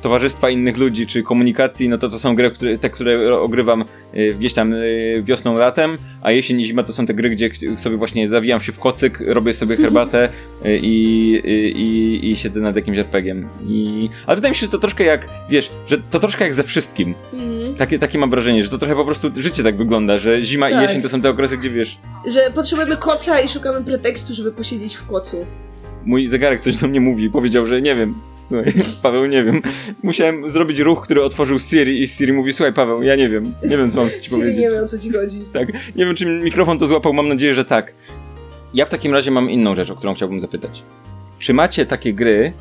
S3: towarzystwa innych ludzi czy komunikacji, no to to są gry, które, te, które ogrywam y, gdzieś tam y, wiosną, latem, a jesień i zima to są te gry, gdzie sobie właśnie zawijam się w kocyk, robię sobie herbatę y, i, i, i, i siedzę nad jakimś RPG-iem. I... Ale wydaje mi się, że to troszkę jak, wiesz, że to troszkę jak ze wszystkim.
S4: Mhm.
S3: Takie, takie mam wrażenie, że to trochę po prostu życie tak wygląda, że zima i
S5: Tak.
S3: jesień to są te okresy, gdzie wiesz,
S5: Że potrzebujemy koca i szukamy pretekstu, żeby posiedzieć w kocu.
S3: Mój zegarek coś do mnie mówi. Powiedział, że nie wiem. Słuchaj, Paweł, nie wiem. Musiałem zrobić ruch, który otworzył Siri i Siri mówi, słuchaj Paweł, ja nie wiem. Nie wiem, co mam ci
S5: Siri
S3: powiedzieć.
S5: nie wiem o co ci chodzi.
S3: Tak. Nie wiem, czy mikrofon to złapał, mam nadzieję, że tak. Ja w takim razie mam inną rzecz, o którą chciałbym zapytać. Czy macie takie gry,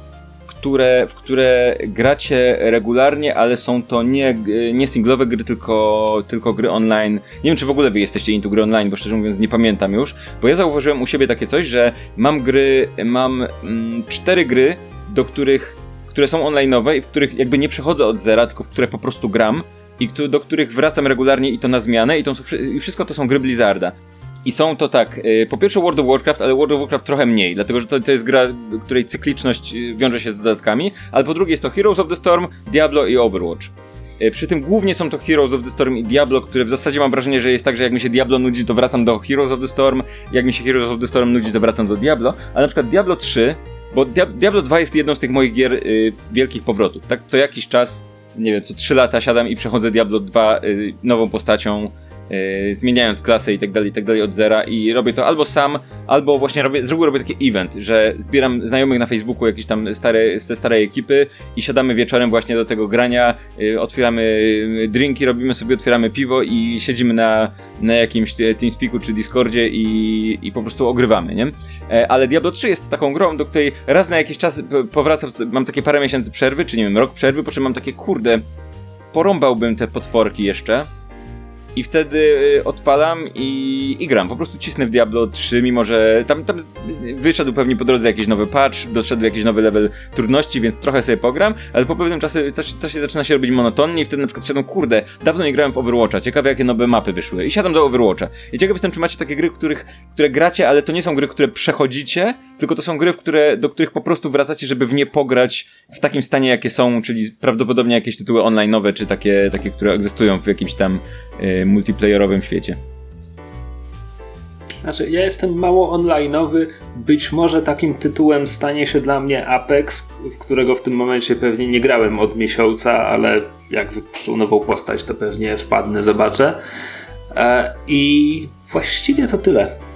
S3: które, w które gracie regularnie, ale są to nie, nie singlowe gry, tylko, tylko gry online? Nie wiem, czy w ogóle wy jesteście into gry online, bo szczerze mówiąc nie pamiętam już, bo ja zauważyłem u siebie takie coś, że mam gry, mam mm, cztery gry, do których, które są online'owe i w których jakby nie przechodzę od zera, tylko w które po prostu gram i do których wracam regularnie i to na zmianę i, to i wszystko to są gry Blizzarda. I są to tak, y, po pierwsze World of Warcraft, ale World of Warcraft trochę mniej, dlatego że to, to jest gra, której cykliczność y, wiąże się z dodatkami, ale po drugie jest to Heroes of the Storm, Diablo i Overwatch. Y, Przy tym głównie są to Heroes of the Storm i Diablo, które w zasadzie mam wrażenie, że jest tak, że jak mi się Diablo nudzi, to wracam do Heroes of the Storm, jak mi się Heroes of the Storm nudzi, to wracam do Diablo, ale na przykład Diablo 3, bo Dia- Diablo 2 jest jedną z tych moich gier wielkich powrotów, tak? Co jakiś czas, nie wiem, co 3 lata siadam i przechodzę Diablo 2 y, nową postacią, y, zmieniając klasę i tak dalej, i tak dalej od zera i robię to albo sam, albo właśnie robię, z reguły robię taki event, że zbieram znajomych na Facebooku, jakieś tam stare, z tej starej ekipy i siadamy wieczorem właśnie do tego grania, y, otwieramy y, drinki, robimy sobie, otwieramy piwo i siedzimy na, na jakimś TeamSpeaku czy Discordzie i, i po prostu ogrywamy, nie? E, Ale Diablo 3 jest taką grą, do której raz na jakiś czas powracam, mam takie parę miesięcy przerwy, czy nie wiem, rok przerwy, po czym mam takie, kurde, porąbałbym te potworki jeszcze. I wtedy y, odpalam i, i gram. Po prostu cisnę w Diablo 3, mimo że tam, tam wyszedł pewnie po drodze jakiś nowy patch, doszedł jakiś nowy level trudności, więc trochę sobie pogram, ale po pewnym czasie to, to się zaczyna się robić monotonnie i wtedy na przykład siadam, kurde, dawno nie grałem w Overwatcha, ciekawe jakie nowe mapy wyszły. I siadam do Overwatcha. I ciekaw jestem, czy macie takie gry, których, które gracie, ale to nie są gry, które przechodzicie, tylko to są gry, w które, do których po prostu wracacie, żeby w nie pograć w takim stanie, jakie są, czyli prawdopodobnie jakieś tytuły online'owe, czy takie, takie które egzystują w jakimś tam y, multiplayerowym świecie.
S2: Znaczy, ja jestem mało online'owy. Być może takim tytułem stanie się dla mnie Apex, w którego w tym momencie pewnie nie grałem od miesiąca, ale jak wypuszczą nową postać, to pewnie wpadnę, zobaczę. E, I właściwie to tyle.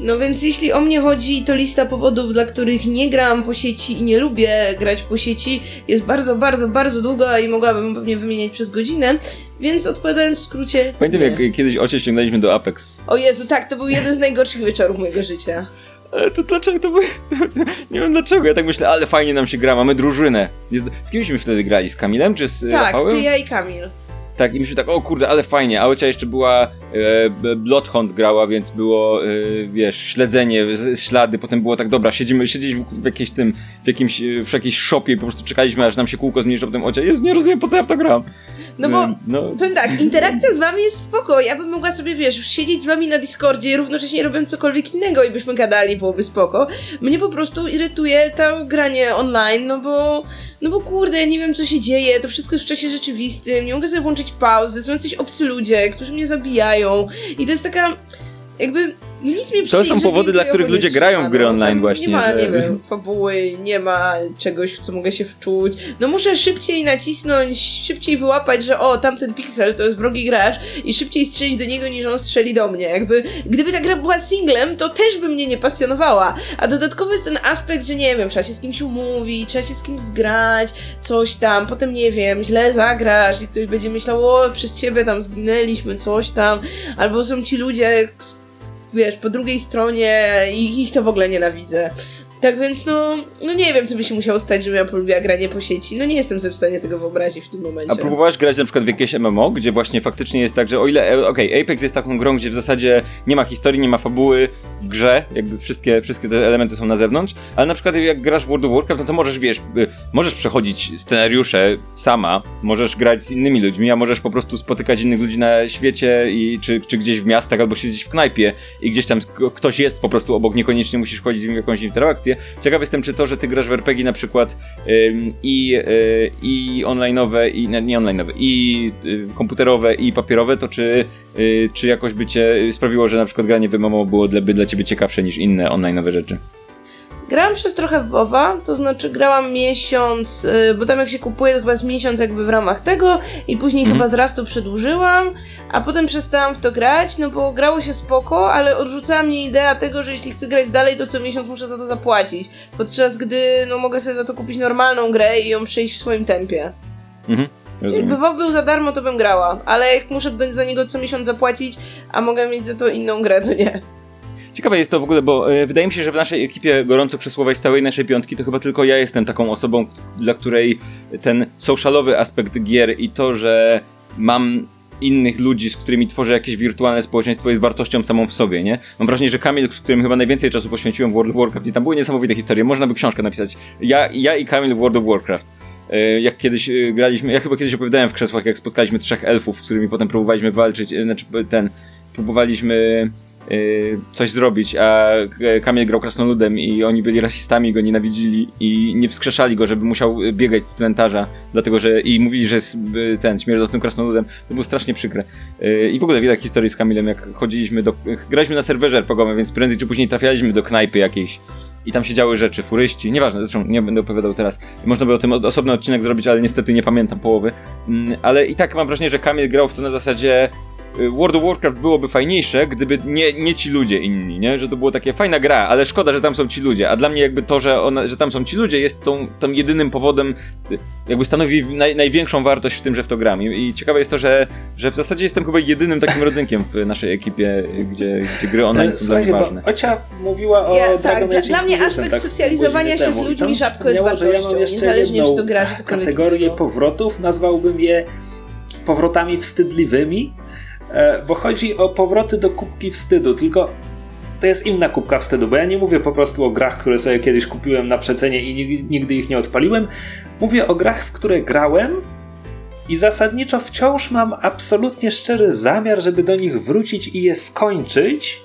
S4: No więc jeśli o mnie chodzi, to lista powodów, dla których nie gram po sieci i nie lubię grać po sieci jest bardzo, bardzo, bardzo długa i mogłabym pewnie wymieniać przez godzinę, więc odpowiadając w skrócie.
S3: Pamiętam,
S4: nie.
S3: jak kiedyś Ocie ściągnęliśmy do Apex.
S4: O Jezu, tak, to był jeden z najgorszych wieczorów mojego życia.
S3: Ale to dlaczego to było? Nie wiem dlaczego, ja tak myślę, ale fajnie nam się gra, mamy drużynę. Z kimśmy wtedy grali? Z Kamilem czy z
S4: Tak,
S3: Rafałem?
S4: ty, ja i Kamil.
S3: Tak, i myśmy tak, o kurde, ale fajnie, a Ocia jeszcze była, e, Bloodhound grała, więc było, e, wiesz, śledzenie, ślady, potem było tak, dobra, siedzimy, siedzieliśmy w jakiejś tym, w jakimś, e, w jakiejś shopie i po prostu czekaliśmy, aż nam się kółko zmniejszy, a potem Ocia, Jezu, nie rozumiem, po co ja w to gram.
S4: No bo
S3: no,
S4: Powiem tak, interakcja z wami jest spoko. Ja bym mogła sobie, wiesz, siedzieć z wami na Discordzie, równocześnie robiąc cokolwiek innego i byśmy gadali, byłoby spoko. Mnie po prostu irytuje to granie online, no bo, no bo kurde, nie wiem co się dzieje, to wszystko jest w czasie rzeczywistym, nie mogę sobie włączyć pauzy, są jacyś obcy ludzie, którzy mnie zabijają. I to jest taka, jakby, nic mnie przy
S3: To są powody, dla których ludzie grają w gry
S4: no.
S3: online
S4: Tam
S3: właśnie,
S4: Nie ma,
S3: że-
S4: nie wiem, fabuły, nie ma czegoś, w co mogę się wczuć. No muszę szybciej nacisnąć, szybciej wyłapać, że o, tamten piksel to jest wrogi gracz i szybciej strzelić do niego, niż on strzeli do mnie. Jakby, gdyby ta gra była singlem, to też by mnie nie pasjonowała. A dodatkowo jest ten aspekt, że nie wiem, trzeba się z kimś umówić, trzeba się z kimś zgrać, coś tam, potem nie wiem, źle zagrasz i ktoś będzie myślał, o, przez ciebie tam zginęliśmy, coś tam, albo są ci ludzie, wiesz, po drugiej stronie i ich to w ogóle nienawidzę. Tak więc no, no nie wiem, co by się musiało stać, żebym ja polubiła granie po sieci. No nie jestem sobie w stanie tego wyobrazić w tym momencie.
S3: A próbowałeś grać na przykład w jakieś MMO, gdzie właśnie faktycznie jest tak, że o ile, e, okej, Apex jest taką grą, gdzie w zasadzie nie ma historii, nie ma fabuły w grze, jakby wszystkie, wszystkie te elementy są na zewnątrz, ale na przykład jak grasz w World of Warcraft, no to możesz, wiesz, y, możesz przechodzić scenariusze sama, możesz grać z innymi ludźmi, a możesz po prostu spotykać innych ludzi na świecie i czy, czy gdzieś w miastach, albo siedzieć w knajpie i gdzieś tam ktoś jest po prostu obok, niekoniecznie musisz wchodzić z nim w jakąś interakcję. Ciekaw jestem, czy to, że ty grasz w RPG na przykład i, y, i online'owe, i nie online'owe, i y, komputerowe, i papierowe, to czy, y, czy jakoś by cię sprawiło, że na przykład granie w MMO było dla, by dla ciebie ciekawsze niż inne online'owe rzeczy?
S4: Grałam przez trochę w WoWa, to znaczy grałam miesiąc, y, bo tam jak się kupuje, to chyba jest miesiąc jakby w ramach tego i później
S3: Mhm.
S4: chyba z raz to przedłużyłam, a potem przestałam w to grać, no bo grało się spoko, ale odrzucała mnie idea tego, że jeśli chcę grać dalej, to co miesiąc muszę za to zapłacić, podczas gdy no mogę sobie za to kupić normalną grę i ją przejść w swoim tempie.
S3: Mhm. Rozumiem.
S4: Jakby WoW był za darmo, to bym grała, ale jak muszę do, za niego co miesiąc zapłacić, a mogę mieć za to inną grę, to nie.
S3: Ciekawe jest to w ogóle, bo e, wydaje mi się, że w naszej ekipie gorąco krzesłowej z całej naszej piątki to chyba tylko ja jestem taką osobą, dla której ten socialowy aspekt gier i to, że mam innych ludzi, z którymi tworzę jakieś wirtualne społeczeństwo jest wartością samą w sobie, nie? Mam wrażenie, że Kamil, z którym chyba najwięcej czasu poświęciłem w World of Warcraft i tam były niesamowite historie, można by książkę napisać. Ja, ja i Kamil w World of Warcraft. E, Jak kiedyś e, graliśmy, ja chyba kiedyś opowiadałem w krzesłach, jak spotkaliśmy trzech elfów, z którymi potem próbowaliśmy walczyć, znaczy ten, próbowaliśmy coś zrobić, a Kamil grał krasnoludem i oni byli rasistami, go nienawidzili i nie wskrzeszali go, żeby musiał biegać z cmentarza, dlatego że i mówili, że jest y, ten śmierdzącym krasnoludem. To było strasznie przykre. Y, I w ogóle wiele historii z Kamilem, jak chodziliśmy do... Graliśmy na serwerze RPGowym, więc prędzej czy później trafialiśmy do knajpy jakiejś i tam się działy rzeczy, furyści, nieważne, zresztą nie będę opowiadał teraz. Można by o tym osobny odcinek zrobić, ale niestety nie pamiętam połowy. Mm, Ale i tak mam wrażenie, że Kamil grał w to na zasadzie y, World of Warcraft byłoby fajniejsze, gdyby nie, nie ci ludzie inni, nie? Że to było takie fajna gra, ale szkoda, że tam są ci ludzie. A dla mnie jakby to, że, ona, że tam są ci ludzie jest tą, tą jedynym powodem, y, jakby stanowi naj, największą wartość w tym, że w to gram. I, I ciekawe jest to, że, że w zasadzie jestem chyba jedynym takim rodzynkiem w naszej ekipie, y, gdzie, gdzie gry online są dla mnie ważne.
S2: Ocia mówiła o
S4: Ja, tak, dla, dla mnie aspekt
S2: tak
S4: socjalizowania się
S2: temu.
S4: z ludźmi rzadko jest wartością,
S2: ja
S4: niezależnie czy to gra, czy cokolwiek
S2: kategorię powrotów, nazwałbym je powrotami wstydliwymi, e, bo chodzi o powroty do kubki wstydu, tylko to jest inna kubka wstydu, bo ja nie mówię po prostu o grach, które sobie kiedyś kupiłem na przecenie i nig- nigdy ich nie odpaliłem. Mówię o grach, w które grałem i zasadniczo wciąż mam absolutnie szczery zamiar, żeby do nich wrócić i je skończyć.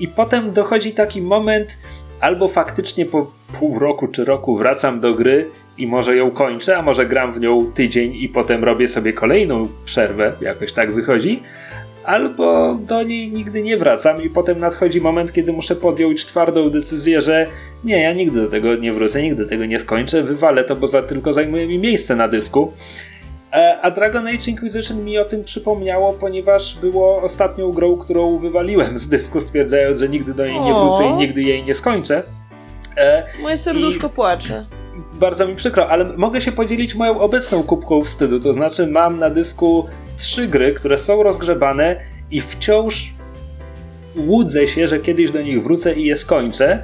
S2: I potem dochodzi taki moment, albo faktycznie po pół roku czy roku wracam do gry i może ją kończę, a może gram w nią tydzień i potem robię sobie kolejną przerwę, jakoś tak wychodzi, albo do niej nigdy nie wracam i potem nadchodzi moment, kiedy muszę podjąć twardą decyzję, że nie, ja nigdy do tego nie wrócę, nigdy tego nie skończę, wywalę to, bo za, tylko zajmuje mi miejsce na dysku. E, A Dragon Age Inquisition mi o tym przypomniało, ponieważ było ostatnią grą, którą wywaliłem z dysku, stwierdzając, że nigdy do niej nie wrócę i nigdy jej nie skończę. E,
S4: Moje serduszko płacze.
S2: Bardzo mi przykro, ale mogę się podzielić moją obecną kubką wstydu. To znaczy, mam na dysku trzy gry, które są rozgrzebane i wciąż łudzę się, że kiedyś do nich wrócę i je skończę.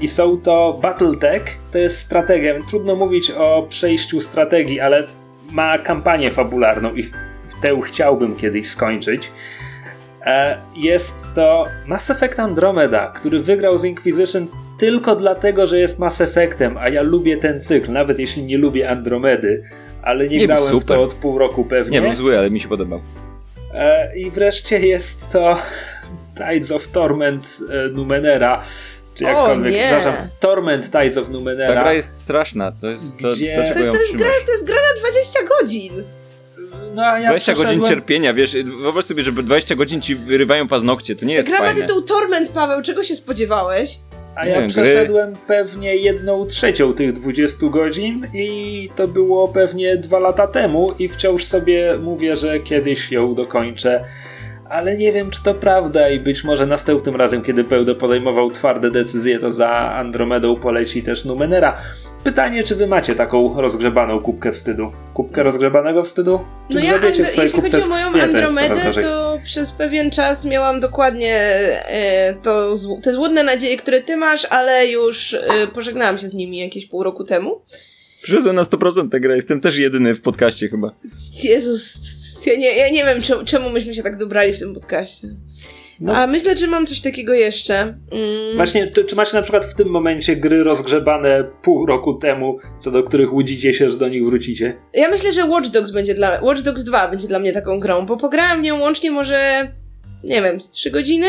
S2: I są to Battletech, to jest strategia. Trudno mówić o przejściu strategii, ale ma kampanię fabularną i tę chciałbym kiedyś skończyć. E, Jest to Mass Effect Andromeda, który wygrał z Inquisition tylko dlatego, że jest Mass Effectem, a ja lubię ten cykl, nawet jeśli nie lubię Andromedy, ale nie,
S3: Nie,
S2: grałem w to od pół roku pewnie.
S3: Nie był zły, ale mi się podobał.
S2: E, I wreszcie jest to Tides of Torment e, Numenera, czy
S4: O,
S2: jakkolwiek,
S4: nie.
S2: przepraszam, Torment Tides of Numenera.
S3: Ta gra jest straszna, to jest to,
S2: Gdzie-
S5: To, to, jest gra, to jest gra na 20 godzin.
S2: No, ja
S3: 20 godzin
S2: przeszedłem-
S3: cierpienia, wiesz, wyobraź sobie, że 20 godzin ci wyrywają paznokcie, to nie jest
S5: gra ma
S3: fajne.
S5: tytuł Torment, Paweł, czego się spodziewałeś?
S2: A
S3: Nie
S2: ja
S3: wiem, gry-
S2: przeszedłem pewnie jedną trzecią tych 20 godzin i to było pewnie dwa lata temu i wciąż sobie mówię, że kiedyś ją dokończę. Ale nie wiem, czy to prawda i być może następnym razem, kiedy będę podejmował twarde decyzje, to za Andromedą poleci też Numenera. Pytanie, czy wy macie taką rozgrzebaną kubkę wstydu? Kubkę rozgrzebanego wstydu? Czy
S4: No ja,
S2: grzebiecie
S4: Andro-
S2: w
S4: jeśli
S2: kubce
S4: chodzi o moją Andromedę, to przez pewien czas miałam dokładnie e, to, te złudne nadzieje, które ty masz, ale już e, pożegnałam się z nimi jakieś pół roku temu.
S3: Przyszedłem na 100% tę grę, jestem też jedyny w podcaście chyba.
S4: Jezus, ja nie, ja nie wiem, czemu, czemu myśmy się tak dobrali w tym podcaście.
S2: No.
S4: A myślę, że mam coś takiego jeszcze. Mm,
S2: Właśnie, czy, czy macie na przykład w tym momencie gry rozgrzebane pół roku temu, co do których łudzicie się, że do nich wrócicie?
S4: Ja myślę, że Watch Dogs będzie dla Watch Dogs 2 będzie dla mnie taką grą, bo pograłam w nią łącznie może nie wiem, z 3 godziny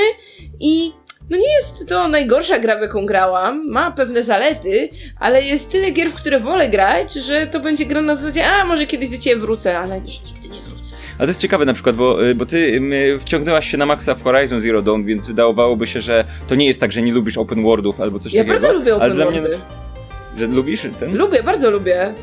S4: i no nie jest to najgorsza gra, w jaką grałam. Ma pewne zalety, ale jest tyle gier, w które wolę grać, że to będzie gra na zasadzie, a może kiedyś do ciebie wrócę, ale nie, nigdy nie wrócę.
S3: Ale to jest ciekawe na przykład, bo, y, bo ty y, wciągnęłaś się na maksa w Horizon Zero Dawn, więc wydawałoby się, że to nie jest tak, że nie lubisz open worldów albo coś
S4: Ja
S3: takiego.
S4: bardzo lubię
S3: ale
S4: open
S3: dla mnie,
S4: worldy.
S3: że lubisz ten?
S4: Lubię, bardzo lubię.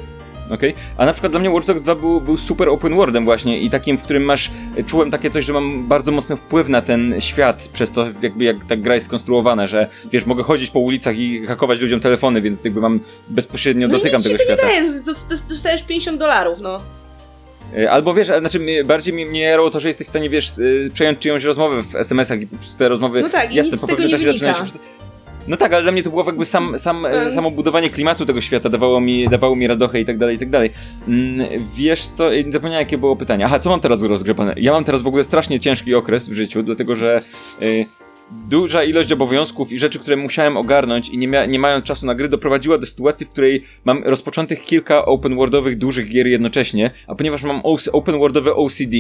S3: Okej. A na przykład dla mnie Watch Dogs 2 był, był super open worldem właśnie i takim, w którym masz, czułem takie coś, że mam bardzo mocny wpływ na ten świat przez to, jakby jak ta gra jest skonstruowana, że wiesz, mogę chodzić po ulicach i hakować ludziom telefony, więc jakby mam bezpośrednio
S4: No i
S3: dotykam
S4: nic
S3: tego
S4: ci to nie
S3: świata.
S4: daje, z- dos- dos- dostajesz 50 dolarów, no.
S3: E, Albo wiesz, znaczy bardziej mnie, jarało to, że jesteś w stanie, wiesz, y, przejąć czyjąś rozmowę w SMS-ach i te rozmowy...
S4: No tak, i
S3: jasne,
S4: nic z
S3: po
S4: tego
S3: pewnym
S4: nie wynika.
S3: się No tak, ale dla mnie to było jakby sam, sam, e,
S4: Mm.
S3: samo budowanie klimatu tego świata dawało mi, dawało mi radochę i tak dalej, i tak dalej. Mm, Wiesz co, zapomniałem jakie było pytanie. Aha, co mam teraz rozgrzebane? Ja mam teraz w ogóle strasznie ciężki okres w życiu, dlatego że e, duża ilość obowiązków i rzeczy, które musiałem ogarnąć i nie, mia- nie mając czasu na gry, doprowadziła do sytuacji, w której mam rozpoczętych kilka open worldowych dużych gier jednocześnie, a ponieważ mam OC open worldowe OCD,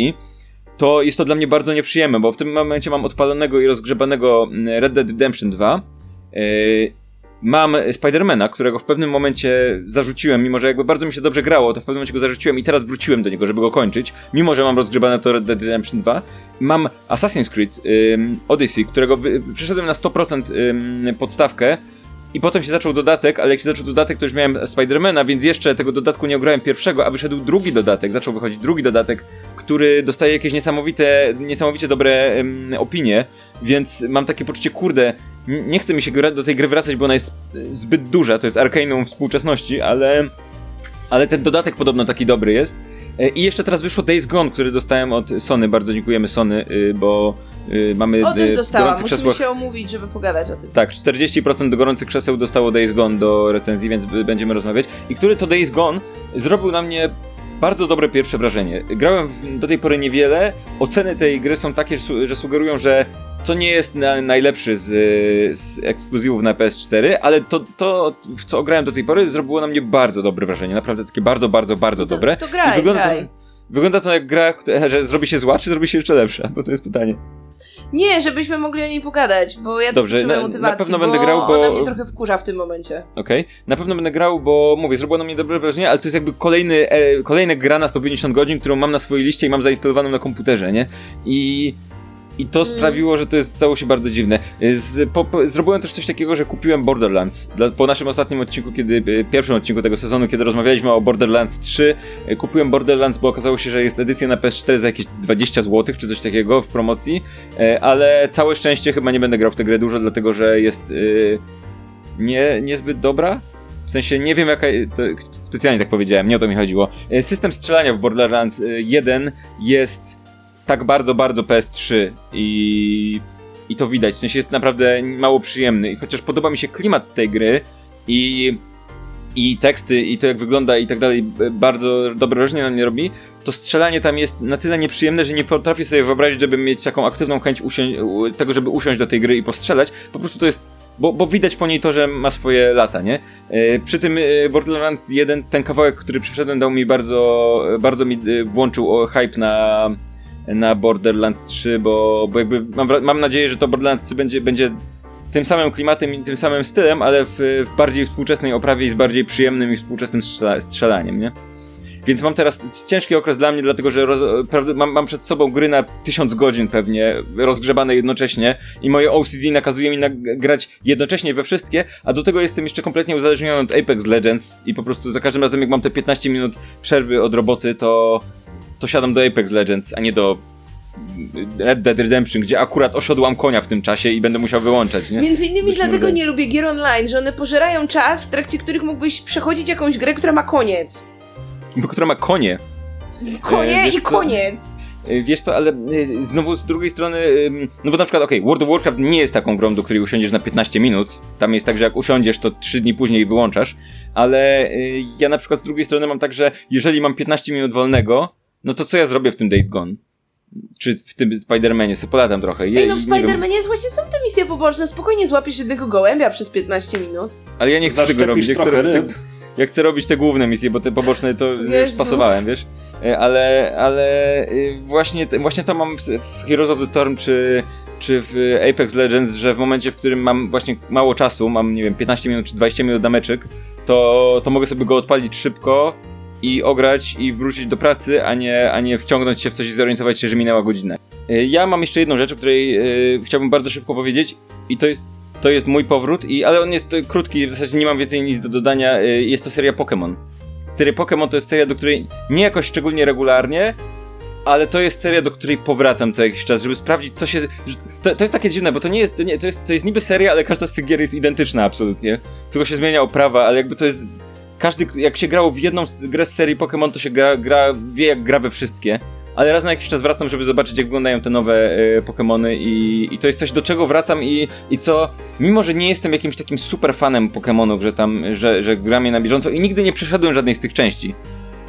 S3: to jest to dla mnie bardzo nieprzyjemne, bo w tym momencie mam odpalonego i rozgrzebanego mm, Red Dead Redemption 2. Yy, mam Spidermana, którego w pewnym momencie zarzuciłem, mimo że jakby bardzo mi się dobrze grało, to w pewnym momencie go zarzuciłem i teraz wróciłem do niego, żeby go kończyć, mimo że mam rozgrzebane to Red Dead Redemption 2. Mam Assassin's Creed ym, Odyssey, którego wy, przeszedłem na 100% ym, podstawkę i potem się zaczął dodatek, ale jak się zaczął dodatek, to już miałem Spidermana, więc jeszcze tego dodatku nie ograłem pierwszego, a wyszedł drugi dodatek, zaczął wychodzić drugi dodatek, który dostaje jakieś niesamowite, niesamowicie dobre opinie, więc mam takie poczucie, kurde, nie chce mi się do tej gry wracać, bo ona jest zbyt duża, to jest Arcaneum współczesności, ale, ale ten dodatek podobno taki dobry jest. E, I jeszcze teraz wyszło Days Gone, który dostałem od Sony, bardzo dziękujemy Sony, y, bo y, mamy
S4: O, też
S3: y,
S4: dostałam, musimy
S3: krzesłach
S4: się omówić, żeby pogadać o tym.
S3: tak, 40% do gorących krzeseł dostało Days Gone do recenzji, więc będziemy rozmawiać. I który to Days Gone zrobił na mnie bardzo dobre pierwsze wrażenie. Grałem do tej pory niewiele. Oceny tej gry są takie, że sugerują, że to nie jest na, najlepszy z, z ekskluzywów na PS4, ale to, to, co grałem do tej pory, zrobiło na mnie bardzo dobre wrażenie. Naprawdę takie bardzo, bardzo, bardzo
S4: to,
S3: dobre.
S4: To graj,
S3: I wygląda
S4: graj.
S3: to, wygląda to jak gra, że zrobi się zła, czy zrobi się jeszcze lepsza? Bo to jest pytanie.
S4: Nie, żebyśmy mogli o niej pogadać, bo ja
S3: Dobrze,
S4: potrzebuję
S3: na- na
S4: motywacji,
S3: pewno
S4: bo
S3: będę grał, bo-
S4: ona mnie trochę wkurza w tym momencie.
S3: Okej, na pewno będę grał, bo mówię, zrobiło na mnie dobre wrażenie, ale to jest jakby kolejny, e, kolejna gra na 150 godzin, którą mam na swojej liście i mam zainstalowaną na komputerze, nie? I, i to
S4: Mm.
S3: sprawiło, że to jest, stało się bardzo dziwne. Z, po, zrobiłem też coś takiego, że kupiłem Borderlands. Dla, po naszym ostatnim odcinku, kiedy, e, pierwszym odcinku tego sezonu, kiedy rozmawialiśmy o Borderlands 3, e, kupiłem Borderlands, bo okazało się, że jest edycja na PS4 za jakieś 20 zł, czy coś takiego w promocji, e, ale całe szczęście chyba nie będę grał w tę grę dużo, dlatego że jest nie, niezbyt dobra. W sensie nie wiem jaka. To specjalnie tak powiedziałem, nie o to mi chodziło. System strzelania w Borderlands e, 1 jest tak bardzo, bardzo PS3 i. I to widać, w sensie jest naprawdę mało przyjemny. I chociaż podoba mi się klimat tej gry i. I teksty, i to jak wygląda, i tak dalej, bardzo dobre wrażenie na mnie robi, to strzelanie tam jest na tyle nieprzyjemne, że nie potrafię sobie wyobrazić, żeby mieć taką aktywną chęć tego, żeby usiąść do tej gry i postrzelać. Po prostu to jest bo, bo widać po niej to, że ma swoje lata, nie? E, przy tym e, Borderlands 1, ten kawałek, który przeszedłem, dał mi bardzo, bardzo mi e, włączył o, hype na, na Borderlands 3, bo, bo jakby mam, mam nadzieję, że to Borderlands 3 będzie, będzie tym samym klimatem i tym samym stylem, ale w, w bardziej współczesnej oprawie i z bardziej przyjemnym i współczesnym strzela, strzelaniem, nie? Więc mam teraz ciężki okres dla mnie, dlatego że roz, mam, mam przed sobą gry na tysiąc godzin pewnie, rozgrzebane jednocześnie i moje OCD nakazuje mi grać jednocześnie we wszystkie, a do tego jestem jeszcze kompletnie uzależniony od Apex Legends i po prostu za każdym razem jak mam te 15 minut przerwy od roboty, to, to siadam do Apex Legends, a nie do Red Dead Redemption, gdzie akurat osiodłam konia w tym czasie i będę musiał wyłączać, nie?
S4: Między innymi
S3: Coś
S4: dlatego nie lubię gier online, że one pożerają czas, w trakcie których mógłbyś przechodzić jakąś grę, która ma koniec.
S3: Bo która ma konie.
S4: Konie
S3: E,
S4: i
S3: co?
S4: koniec.
S3: Y, Wiesz co, ale y, znowu z drugiej strony, no bo na przykład, okej, World of Warcraft nie jest taką grą, do której usiądziesz na 15 minut. Tam jest tak, że jak usiądziesz, to 3 dni później wyłączasz. Ale y, ja na przykład z drugiej strony mam tak, że jeżeli mam 15 minut wolnego, no to co ja zrobię w tym Days Gone? Czy w tym Spider-Manie, sobie polatam trochę.
S4: Ej, no w Spider-Manie jest właśnie są te misje poboczne, spokojnie złapiesz jednego gołębia przez 15 minut.
S3: Ale ja nie chcę tego
S2: Zaszczepisz
S3: robić. Ja chcę,
S2: ryb.
S3: te, ja chcę robić te główne misje, bo te poboczne to już
S4: Jezu.
S3: pasowałem, wiesz? E, Ale, ale y, właśnie, właśnie to mam w w Heroes of the Storm czy, czy w Apex Legends, że w momencie, w którym mam właśnie mało czasu, mam nie wiem 15 minut czy 20 minut na meczyk, to, to mogę sobie go odpalić szybko i ograć i wrócić do pracy, a nie, a nie wciągnąć się w coś i zorientować się, że minęła godzina. E, Ja mam jeszcze jedną rzecz, o której e, chciałbym bardzo szybko powiedzieć i to jest to jest mój powrót, i, ale on jest e, krótki, w zasadzie nie mam więcej nic do dodania. Jest to seria Pokémon. Seria Pokémon to jest seria, do której nie jakoś szczególnie regularnie, ale to jest seria, do której powracam co jakiś czas, żeby sprawdzić, co się. To, to jest takie dziwne, bo to nie jest. To, nie, to, jest to jest niby seria, ale każda z tych gier jest identyczna absolutnie. Tylko się zmienia oprawa, ale jakby to jest. Każdy, jak się grało w jedną grę z serii Pokémon, to się gra, gra, wie jak gra we wszystkie. Ale raz na jakiś czas wracam, żeby zobaczyć, jak wyglądają te nowe e, Pokémony i, i to jest coś, do czego wracam i, i co, mimo że nie jestem jakimś takim super fanem Pokémonów, że tam, że, że gram je na bieżąco i nigdy nie przeszedłem żadnej z tych części,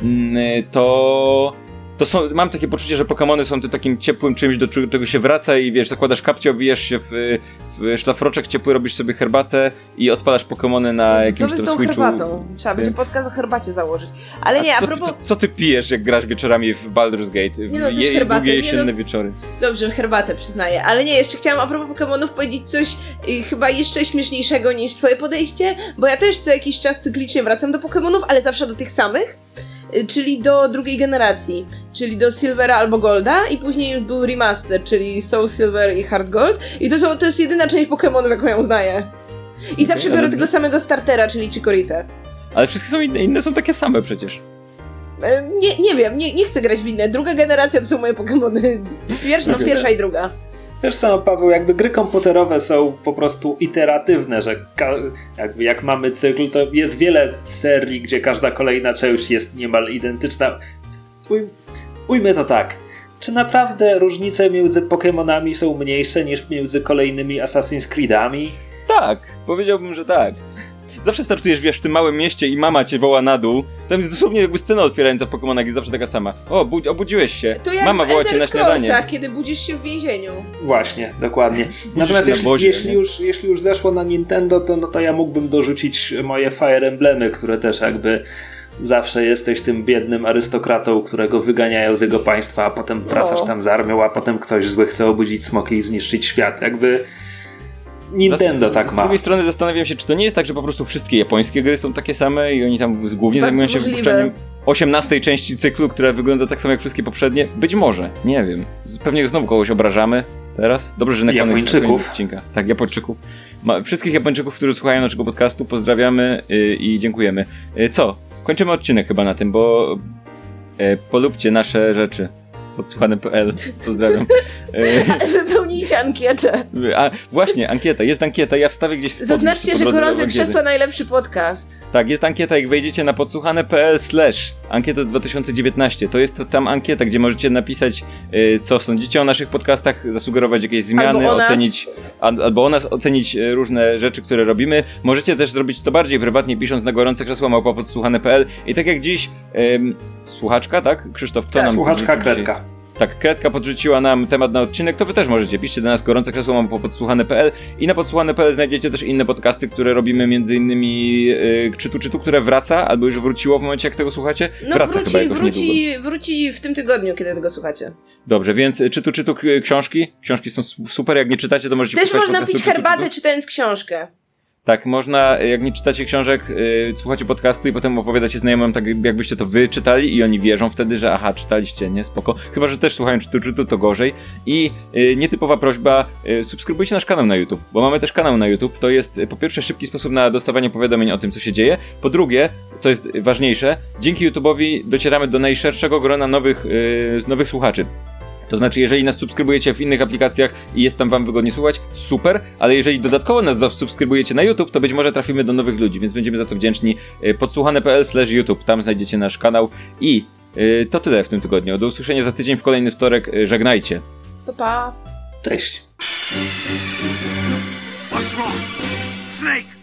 S3: mm, to, to są, mam takie poczucie, że Pokémony są tym takim ciepłym czymś, do czego się wraca i wiesz, zakładasz kapcie, obijasz się w, w szlafroczek ciepły, robisz sobie herbatę i odpalasz Pokémony na
S4: Jezu,
S3: jakimś
S4: co z tą
S3: Switchu.
S4: herbatą? Trzeba będzie podcast o herbacie założyć. Ale nie, a
S3: co,
S4: propos...
S3: co, co ty pijesz, jak grasz wieczorami w Baldur's Gate? W
S4: Nie no, też
S3: je-
S4: herbatę,
S3: długie
S4: nie no.
S3: jesienne wieczory.
S4: Dobrze, herbatę przyznaję. Ale nie, jeszcze chciałam a propos Pokemonów powiedzieć coś y, chyba jeszcze śmieszniejszego niż twoje podejście, bo ja też co jakiś czas cyklicznie wracam do Pokemonów, ale zawsze do tych samych. Y, Czyli do drugiej generacji, czyli do Silvera albo Golda, i później już był remaster, czyli Soul Silver i Heart Gold. I to, są, to jest jedyna część Pokemonów, jaką ja uznaję. I zawsze biorę
S3: ale-
S4: tego samego startera, czyli Chikorita.
S3: Ale wszystkie są inne, inne są takie same przecież.
S4: E, Nie, nie wiem, nie, nie chcę grać w inne. Druga generacja to są moje Pokemony. Pierwsza, no, pierwsza i druga.
S2: Też samo, Paweł, jakby gry komputerowe są po prostu iteratywne, że jakby jak mamy cykl, to jest wiele serii, gdzie każda kolejna część jest niemal identyczna. Uj- ujmę to tak. Czy naprawdę różnice między Pokémonami są mniejsze niż między kolejnymi Assassin's Creedami?
S3: Tak, powiedziałbym, że tak. Zawsze startujesz, wiesz, w tym małym mieście i mama cię woła na dół. Tam jest dosłownie jakby scena otwierająca w Pokémonach jest zawsze taka sama. O, budź, obudziłeś się.
S4: To jak
S3: mama
S4: w
S3: woła cię na śniadanie.
S4: Kiedy budzisz się w więzieniu.
S2: Właśnie, dokładnie. Natomiast
S3: na
S2: jeśli,
S3: wozie,
S2: jeśli,
S3: nie?
S2: już, jeśli już zeszło na Nintendo, to, no to ja mógłbym dorzucić moje Fire Emblemy, które też jakby Zawsze jesteś tym biednym arystokratą, którego wyganiają z jego państwa, a potem wracasz tam z armią, a potem ktoś zły chce obudzić smokli i zniszczyć świat. Jakby Nintendo
S3: z,
S2: tak
S3: z
S2: ma.
S3: drugiej strony zastanawiam się, czy to nie jest tak, że po prostu wszystkie japońskie gry są takie same i oni tam z- głównie
S5: Bardzo
S3: zajmują się
S5: możliwe.
S3: wypuszczaniem 18 części cyklu, która wygląda tak samo jak wszystkie poprzednie? Być może, nie wiem. Z- Pewnie znowu kogoś obrażamy teraz. Dobrze, że na koniec- odcinka. Tak, Japończyków. Ma, wszystkich Japończyków, którzy słuchają naszego podcastu, pozdrawiamy y, i dziękujemy. Y, co? Kończymy odcinek chyba na tym, bo y, polubcie nasze rzeczy. Podsłuchane.pl. Pozdrawiam. Y,
S5: Wypełnijcie ankietę.
S3: a właśnie, ankieta, jest ankieta, ja wstawię gdzieś
S5: Zaznaczcie, że gorące krzesła najlepszy podcast.
S3: Tak, jest ankieta, jak wejdziecie na podsłuchane.pl slash ankieta 2019, to jest tam ankieta, gdzie możecie napisać, y, co sądzicie o naszych podcastach, zasugerować jakieś zmiany,
S5: Albo
S3: ocenić, al, albo o nas ocenić y, różne rzeczy, które robimy. Możecie też zrobić to bardziej prywatnie, pisząc na gorące krzesła małpa podsłuchane.pl i tak jak dziś, ym, słuchaczka, tak? Krzysztof, kto
S2: Tak,
S3: nam
S2: słuchaczka? Kredka.
S3: Tak, Kredka podrzuciła nam temat na odcinek, to wy też możecie. Piszcie do nas gorące krzesło mam po podsłuchane.pl i na podsłuchane.pl znajdziecie też inne podcasty, które robimy między innymi yy, Czytu Czytu, które wraca, albo już wróciło w momencie jak tego słuchacie.
S4: No
S3: wraca chyba
S4: wróci,
S3: jakoś niedługo.
S4: wróci, wróci w tym tygodniu, kiedy tego słuchacie.
S3: Dobrze, więc y, Czytu Czytu k- książki. Książki są su- super, jak nie czytacie to możecie
S4: Też można pić herbatę czytając książkę.
S3: Tak, można, jak nie czytacie książek, yy, słuchacie podcastu i potem opowiadacie znajomym, tak jakbyście to wy czytali i oni wierzą wtedy, że aha, czytaliście, nie, spoko. Chyba, że też słuchają czytu, czytu, to gorzej. I yy, nietypowa prośba, yy, subskrybujcie nasz kanał na YouTube, bo mamy też kanał na YouTube. To jest yy, po pierwsze szybki sposób na dostawanie powiadomień o tym, co się dzieje. Po drugie, to jest ważniejsze, dzięki YouTube'owi docieramy do najszerszego grona nowych, yy, nowych słuchaczy. To znaczy, jeżeli nas subskrybujecie w innych aplikacjach i jest tam wam wygodnie słuchać, super, ale jeżeli dodatkowo nas zasubskrybujecie na YouTube, to być może trafimy do nowych ludzi, więc będziemy za to wdzięczni. Y, Podsłuchane.pl slash YouTube, tam znajdziecie nasz kanał i y, to tyle w tym tygodniu. Do usłyszenia za tydzień w kolejny wtorek. Y, Żegnajcie.
S5: Pa, pa.
S2: Cześć.
S1: What's wrong? Snake!